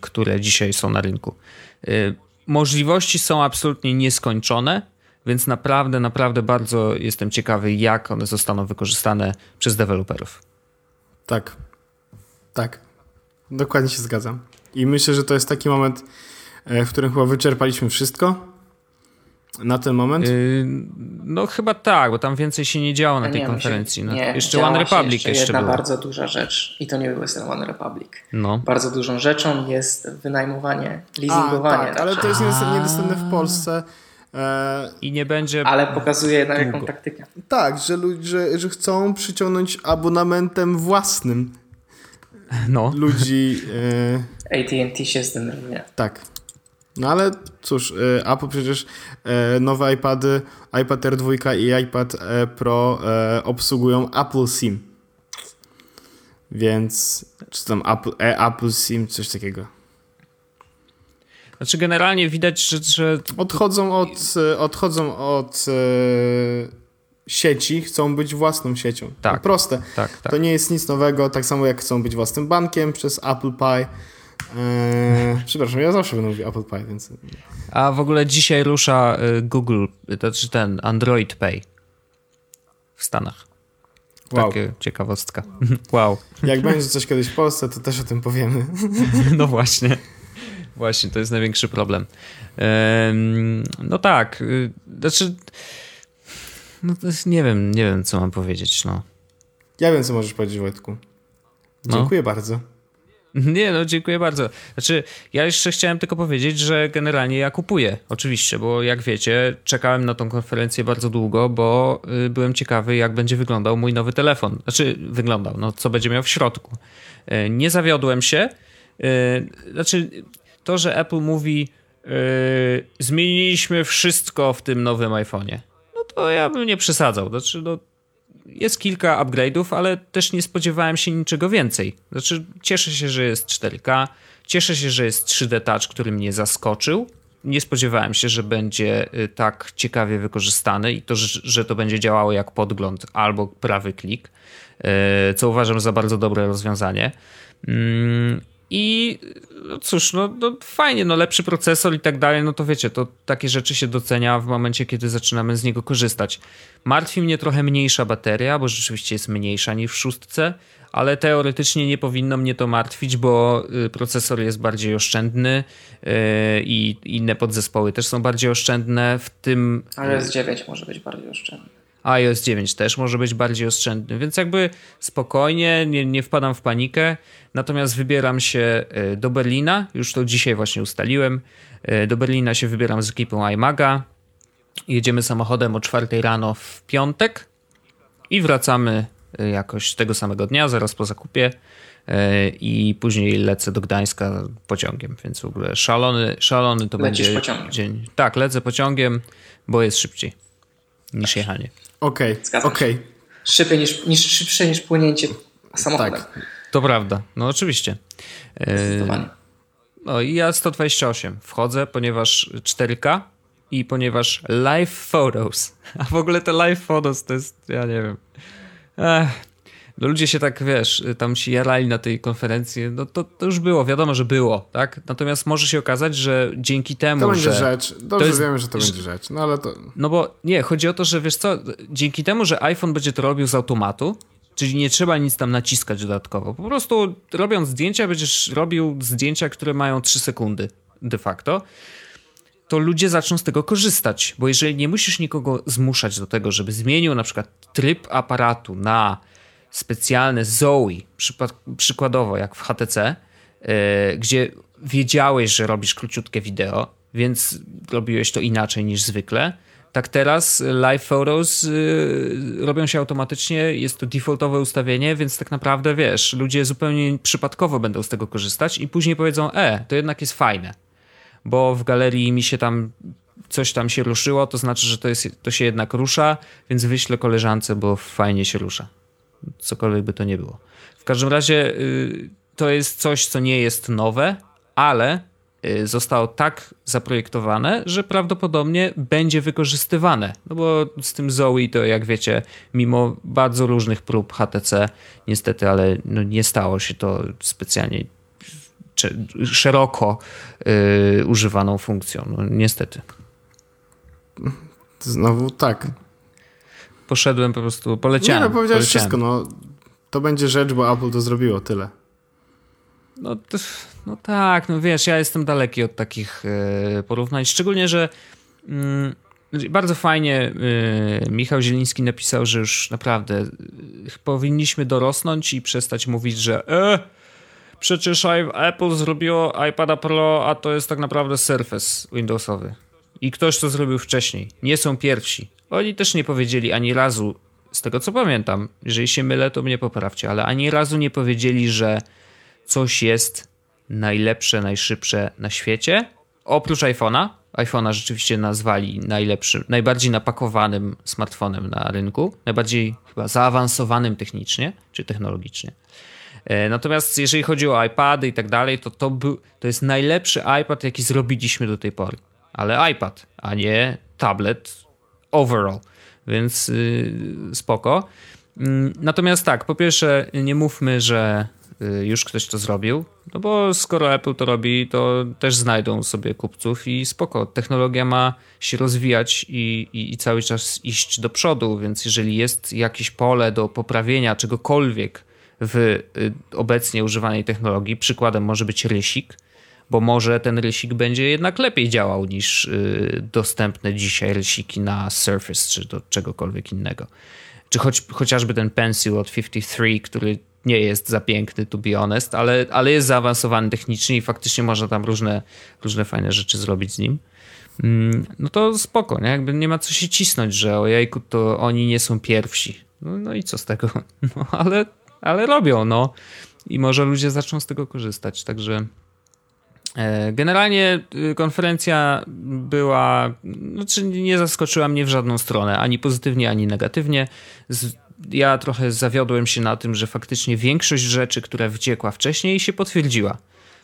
które dzisiaj są na rynku możliwości są absolutnie nieskończone, więc naprawdę, naprawdę bardzo jestem ciekawy, jak one zostaną wykorzystane przez deweloperów. Tak. Tak. Dokładnie się zgadzam. I myślę, że to jest taki moment, e, w którym chyba wyczerpaliśmy wszystko na ten moment? Yy, no chyba tak, bo tam więcej się nie działo na tej konferencji. No, nie, jeszcze One Republic jeszcze, jeszcze jedna bardzo duża rzecz i to nie był ten One Republic. No. Bardzo dużą rzeczą jest wynajmowanie, leasingowanie. A, tak, ale to jest niedostępne w Polsce. E... I nie będzie. Ale pokazuje na jaką taktykę. Tak, że, że, że chcą przyciągnąć abonamentem własnym no. ludzi. E... ATT się zdenerwuje. Tak. No ale cóż, y, Apple przecież y, nowe iPady, iPad R2 i iPad e, Pro e, obsługują Apple SIM. Więc, czy tam Apple, e, Apple SIM, coś takiego. Znaczy generalnie widać, że... że... Odchodzą od, odchodzą od sieci, chcą być własną siecią. Tak. Proste. Tak, tak. To nie jest nic nowego, tak samo jak chcą być własnym bankiem przez Apple Pie Eee, przepraszam, ja zawsze będę mówił Apple Pie, więc... A w ogóle dzisiaj rusza y, Google, to znaczy ten Android Pay w Stanach. Wow. Takie ciekawostka. wow. Jak będzie coś kiedyś w Polsce, to też o tym powiemy. no właśnie. Właśnie, to jest największy problem. no tak, y, znaczy... No nie wiem, nie wiem, co mam powiedzieć, no. Ja wiem, co możesz powiedzieć, Wojtku. No. Dziękuję no. bardzo. Nie, no dziękuję bardzo. Znaczy, ja jeszcze chciałem tylko powiedzieć, że generalnie ja kupuję, oczywiście, bo jak wiecie, czekałem na tą konferencję bardzo długo, bo y, byłem ciekawy, jak będzie wyglądał mój nowy telefon. Znaczy, wyglądał, no co będzie miał w środku. Y, nie zawiodłem się. Y, znaczy, to, że Apple mówi, zmieniliśmy wszystko w tym nowym iPhone'ie, no to ja bym nie przesadzał. Znaczy, no, jest kilka upgrade'ów, ale też nie spodziewałem się niczego więcej. Znaczy, cieszę się, że jest 4K, cieszę się, że jest 3D Touch, który mnie zaskoczył. Nie spodziewałem się, że będzie y, tak ciekawie wykorzystany i to, że to będzie działało jak podgląd albo prawy klik, y, co uważam za bardzo dobre rozwiązanie. Mm, I cóż, no, no, fajnie, no lepszy procesor i tak dalej, no to wiecie, to takie rzeczy się docenia w momencie, kiedy zaczynamy z niego korzystać. Martwi mnie trochę mniejsza bateria, bo rzeczywiście jest mniejsza niż w szóstce, ale teoretycznie nie powinno mnie to martwić, bo y, procesor jest bardziej oszczędny yy, i inne podzespoły też są bardziej oszczędne, w tym... iOS 9 może być bardziej oszczędny iOS 9 też może być bardziej oszczędny, więc jakby spokojnie, nie, nie wpadam w panikę. Natomiast wybieram się e, do Berlina, już to dzisiaj właśnie ustaliłem. E, do Berlina się wybieram z ekipą iMaga. Jedziemy samochodem o 4 rano w piątek i wracamy e, jakoś tego samego dnia, zaraz po zakupie. I później lecę do Gdańska pociągiem, więc w ogóle szalony, szalony to Lecisz będzie pociągiem. dzień. Tak, lecę pociągiem, bo jest szybciej niż jechanie. Okej, okay. okej. Okay. Szybciej niż, niż, szybsze niż płynięcie samochodem. Tak. To prawda, no oczywiście. Zdecydowanie. No i ja 128 wchodzę, ponieważ 4K i ponieważ live photos. A w ogóle te live photos to jest, ja nie wiem. Ech, no ludzie się tak, wiesz, tam się jarali na tej konferencji, no to, to już było, wiadomo, że było, tak? Natomiast może się okazać, że dzięki temu, To będzie że rzecz, dobrze jest, wiemy, że to będzie rzecz, no ale to... No bo nie, chodzi o to, że wiesz co, dzięki temu, że iPhone będzie to robił z automatu, czyli nie trzeba nic tam naciskać dodatkowo, po prostu robiąc zdjęcia, będziesz robił zdjęcia, które mają 3 sekundy de facto, to ludzie zaczną z tego korzystać, bo jeżeli nie musisz nikogo zmuszać do tego, żeby zmienił na przykład tryb aparatu na specjalne Zoe, przykładowo jak w HTC, yy, gdzie wiedziałeś, że robisz króciutkie wideo, więc robiłeś to inaczej niż zwykle. Tak teraz live photos y, robią się automatycznie, jest to defaultowe ustawienie, więc tak naprawdę wiesz, ludzie zupełnie przypadkowo będą z tego korzystać i później powiedzą, e, to jednak jest fajne, bo w galerii mi się tam coś tam się ruszyło, to znaczy, że to, jest, to się jednak rusza, więc wyślę koleżance, bo fajnie się rusza. Cokolwiek by to nie było. W każdym razie y, to jest coś, co nie jest nowe, ale y, zostało tak zaprojektowane, że prawdopodobnie będzie wykorzystywane. No bo z tym Zoe to jak wiecie, mimo bardzo różnych prób HTC, niestety, ale no nie stało się to specjalnie szeroko yy, używaną funkcją. No, niestety. Znowu tak. Poszedłem po prostu, poleciałem. Nie, no powiedziałeś poleciałem. wszystko, no. To będzie rzecz, bo Apple to zrobiło, tyle. No, to, no tak, no wiesz, ja jestem daleki od takich e, porównań, szczególnie, że mm, bardzo fajnie e, Michał Zieliński napisał, że już naprawdę e, powinniśmy dorosnąć i przestać mówić, że e, przecież Apple zrobiło iPada Pro, a to jest tak naprawdę Surface Windowsowy. I ktoś to zrobił wcześniej. Nie są pierwsi. Oni też nie powiedzieli ani razu, z tego co pamiętam, jeżeli się mylę, to mnie poprawcie, ale ani razu nie powiedzieli, że coś jest najlepsze, najszybsze na świecie. Oprócz iPhone'a. iPhone'a rzeczywiście nazwali najlepszym, najbardziej napakowanym smartfonem na rynku, najbardziej chyba zaawansowanym technicznie czy technologicznie. Natomiast jeżeli chodzi o iPady i tak dalej, to to, był, to jest najlepszy iPad, jaki zrobiliśmy do tej pory. Ale iPad, a nie tablet overall. Więc yy, spoko. Yy, natomiast tak, po pierwsze, nie mówmy, że Y, już ktoś to zrobił. No bo skoro Apple to robi, to też znajdą sobie kupców i spoko. Technologia ma się rozwijać i, i, i, cały czas iść do przodu, więc jeżeli jest jakieś pole do poprawienia czegokolwiek w y, obecnie używanej technologii, przykładem może być rysik, bo może ten rysik będzie jednak lepiej działał niż y, dostępne dzisiaj rysiki na Surface czy do czegokolwiek innego. Czy choć, chociażby ten Pencil od 53, który nie jest za piękny, to be honest, ale, ale jest zaawansowany technicznie i faktycznie można tam różne, różne fajne rzeczy zrobić z nim. Mm, no to spoko, nie? Jakby nie ma co się cisnąć, że o jajku to oni nie są pierwsi. No, no i co z tego? No, ale, ale robią, no. I może ludzie zaczną z tego korzystać, także... E, generalnie y, konferencja była, znaczy nie zaskoczyła mnie w żadną stronę, ani pozytywnie, ani negatywnie ja trochę zawiodłem się na tym, że faktycznie większość rzeczy, która wyciekła wcześniej, się potwierdziła.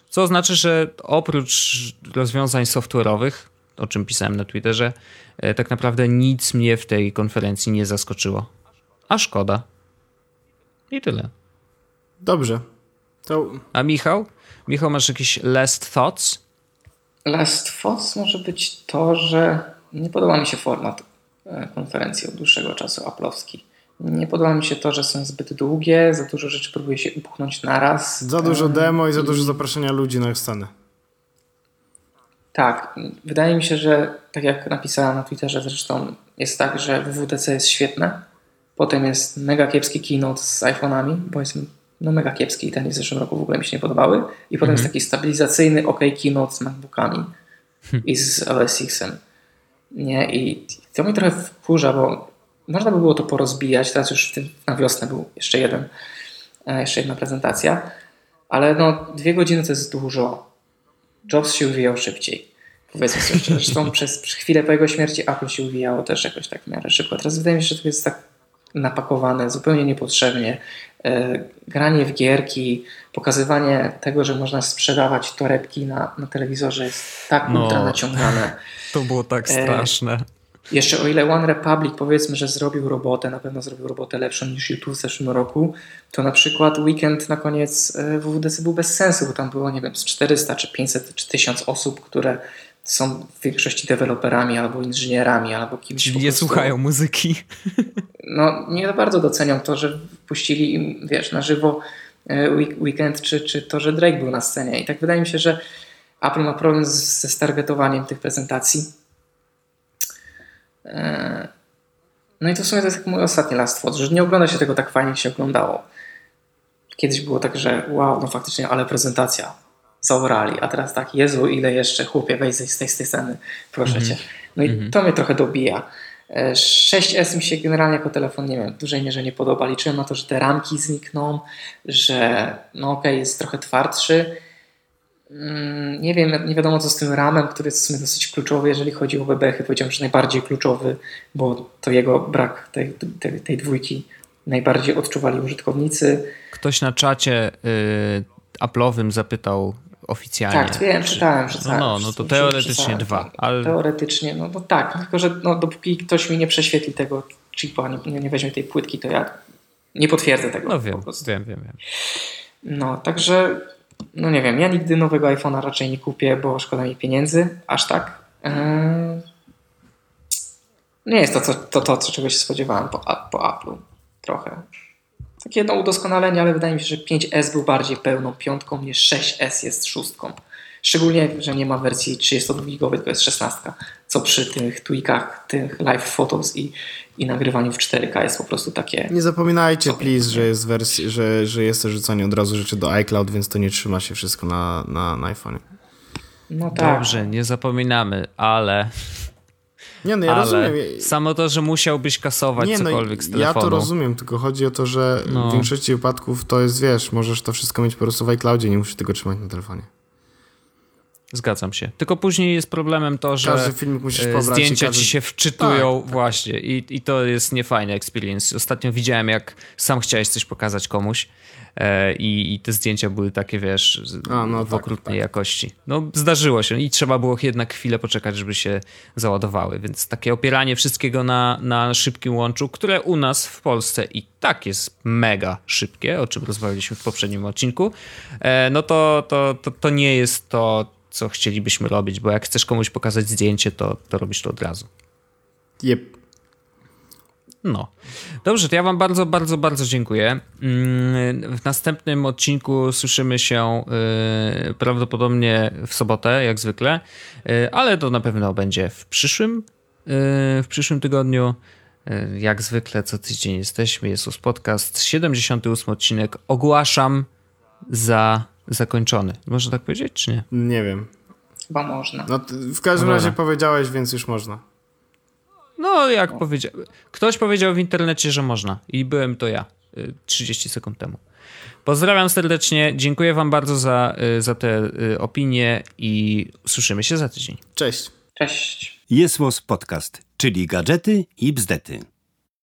Co oznacza, że oprócz rozwiązań software'owych, o czym pisałem na Twitterze, e, tak naprawdę nic mnie w tej konferencji nie zaskoczyło. A szkoda. I tyle. Dobrze. To... A Michał? Michał, masz jakieś last thoughts? Last thoughts może być to, że nie podoba mi się format e, konferencji od dłuższego czasu, aplowski. Nie podoba mi się to, że są zbyt długie, za dużo rzeczy próbuje się upchnąć naraz. Za dużo demo i za dużo zaproszenia ludzi na scenę. Tak, wydaje mi się, że tak jak napisałem na Twitterze zresztą, jest tak, że WWDC jest świetne. Potem jest mega kiepski keynote z iPhone'ami, bo jest no mega kiepski i ten w zeszłym roku w ogóle mi się nie podobały. I potem jest mhm. taki stabilizacyjny OK keynote z MacBookami hmm. i z OS X-em. Nie, i to mi trochę wkurza, bo można by było to porozbijać. Teraz już w tym, na wiosnę był jeszcze jeden, e, jeszcze jedna prezentacja, ale no, dwie godziny to jest dużo. Jobs się uwijał szybciej. Powiedzmy sobie szczerze. Zresztą przez chwilę po jego śmierci Apple się uwijało też jakoś tak w miarę szybko. Teraz wydaje mi się, że to jest tak napakowane zupełnie niepotrzebnie. E, granie w gierki, pokazywanie tego, że można sprzedawać torebki na, na telewizorze jest tak no, ultra naciągane. To było tak e, straszne. Jeszcze o ile One Republic powiedzmy, że zrobił robotę, na pewno zrobił robotę lepszą niż YouTube w zeszłym roku, to na przykład weekend na koniec e, WWDC był bez sensu, bo tam było, nie wiem, z 400 czy 500 czy 1000 osób, które są w większości deweloperami albo inżynierami, albo kimś. Czyli nie słuchają muzyki. No, nie bardzo docenią to, że puścili im, wiesz, na żywo e, weekend, czy, czy to, że Drake był na scenie. I tak wydaje mi się, że Apple ma problem ze stargetowaniem tych prezentacji E, no i to w sumie to jest mój ostatni Last Thought, że nie ogląda się tego tak fajnie, jak się oglądało. Kiedyś było tak, że wow, no faktycznie, ale prezentacja, zaorali, a teraz tak, Jezu, ile jeszcze, chłopie, wejdź z tej, z tej sceny, proszę -hmm. Cię. No i mm -hmm. to mnie trochę dobija. 6S mi się generalnie jako telefon, nie wiem, w dużej mierze nie podoba. Liczyłem na to, że te ramki znikną, że no okej, okay, jest trochę twardszy. Mm, nie wiem, nie wiadomo co z tym ramem, który jest w sumie dosyć kluczowy, jeżeli chodzi o bebechy. Powiedziałem, że najbardziej kluczowy, bo to jego brak tej, tej, tej dwójki najbardziej odczuwali użytkownicy. Ktoś na czacie y, Apple'owym zapytał oficjalnie. Tak, wiem, czytałem, czytałem. No, no, no to teoretycznie dwa. Ale... Teoretycznie, no, no tak, tylko że no, dopóki ktoś mi nie prześwietli tego chipa, nie, nie weźmie tej płytki, to ja nie potwierdzę tego. No wiem, wiem, wiem, wiem. No, także, no nie wiem, ja nigdy nowego iPhone'a raczej nie kupię, bo szkoda mi pieniędzy, aż tak. Eee... Nie jest to, co, to, to, co czego się spodziewałem po, po Apple'u. Trochę takie jedno udoskonalenie, ale wydaje mi się, że 5S był bardziej pełną piątką niż 6S jest szóstką. Szczególnie, że nie ma wersji 32 tylko jest 16, co przy tych tweakach, tych live photos i, i nagrywaniu w 4K jest po prostu takie... Nie zapominajcie, please, że jest, wersji, że, że jest rzucanie od razu rzeczy do iCloud, więc to nie trzyma się wszystko na, na, na iPhone. No tak. Dobrze, nie zapominamy, ale nie, no ja Ale rozumiem. Samo to, że musiałbyś kasować nie, no, cokolwiek z telefonu. Ja to rozumiem, tylko chodzi o to, że no. w większości wypadków to jest, wiesz, możesz to wszystko mieć po prostu w iCloudzie, nie musisz tego trzymać na telefonie. Zgadzam się. Tylko później jest problemem to, że każdy filmik musisz e, pobrać zdjęcia każdy... ci się wczytują tak, właśnie I, i to jest niefajny experience. Ostatnio widziałem, jak sam chciałeś coś pokazać komuś i, i te zdjęcia były takie, wiesz, A, no w tak, okrutnej tak. jakości. No zdarzyło się i trzeba było jednak chwilę poczekać, żeby się załadowały, więc takie opieranie wszystkiego na, na szybkim łączu, które u nas w Polsce i tak jest mega szybkie, o czym rozmawialiśmy w poprzednim odcinku, e, no to, to, to, to nie jest to co chcielibyśmy robić, bo jak chcesz komuś pokazać zdjęcie, to, to robisz to od razu. Yep. No. Dobrze, to ja Wam bardzo, bardzo, bardzo dziękuję. Mm, w następnym odcinku słyszymy się y, prawdopodobnie w sobotę, jak zwykle, y, ale to na pewno będzie w przyszłym, y, w przyszłym tygodniu. Jak zwykle co tydzień jesteśmy, jest to podcast, 78 odcinek. Ogłaszam za zakończony. Można tak powiedzieć, czy nie? Nie wiem. Chyba można. No, w każdym no razie powiedziałeś, więc już można. No, jak no. powiedział. Ktoś powiedział w internecie, że można. I byłem to ja 30 y, sekund temu. Pozdrawiam serdecznie. Dziękuję Wam bardzo za, y, za te y, opinie i słyszymy się za tydzień. Cześć. Cześć. Jest Podcast, czyli gadżety i bzdety.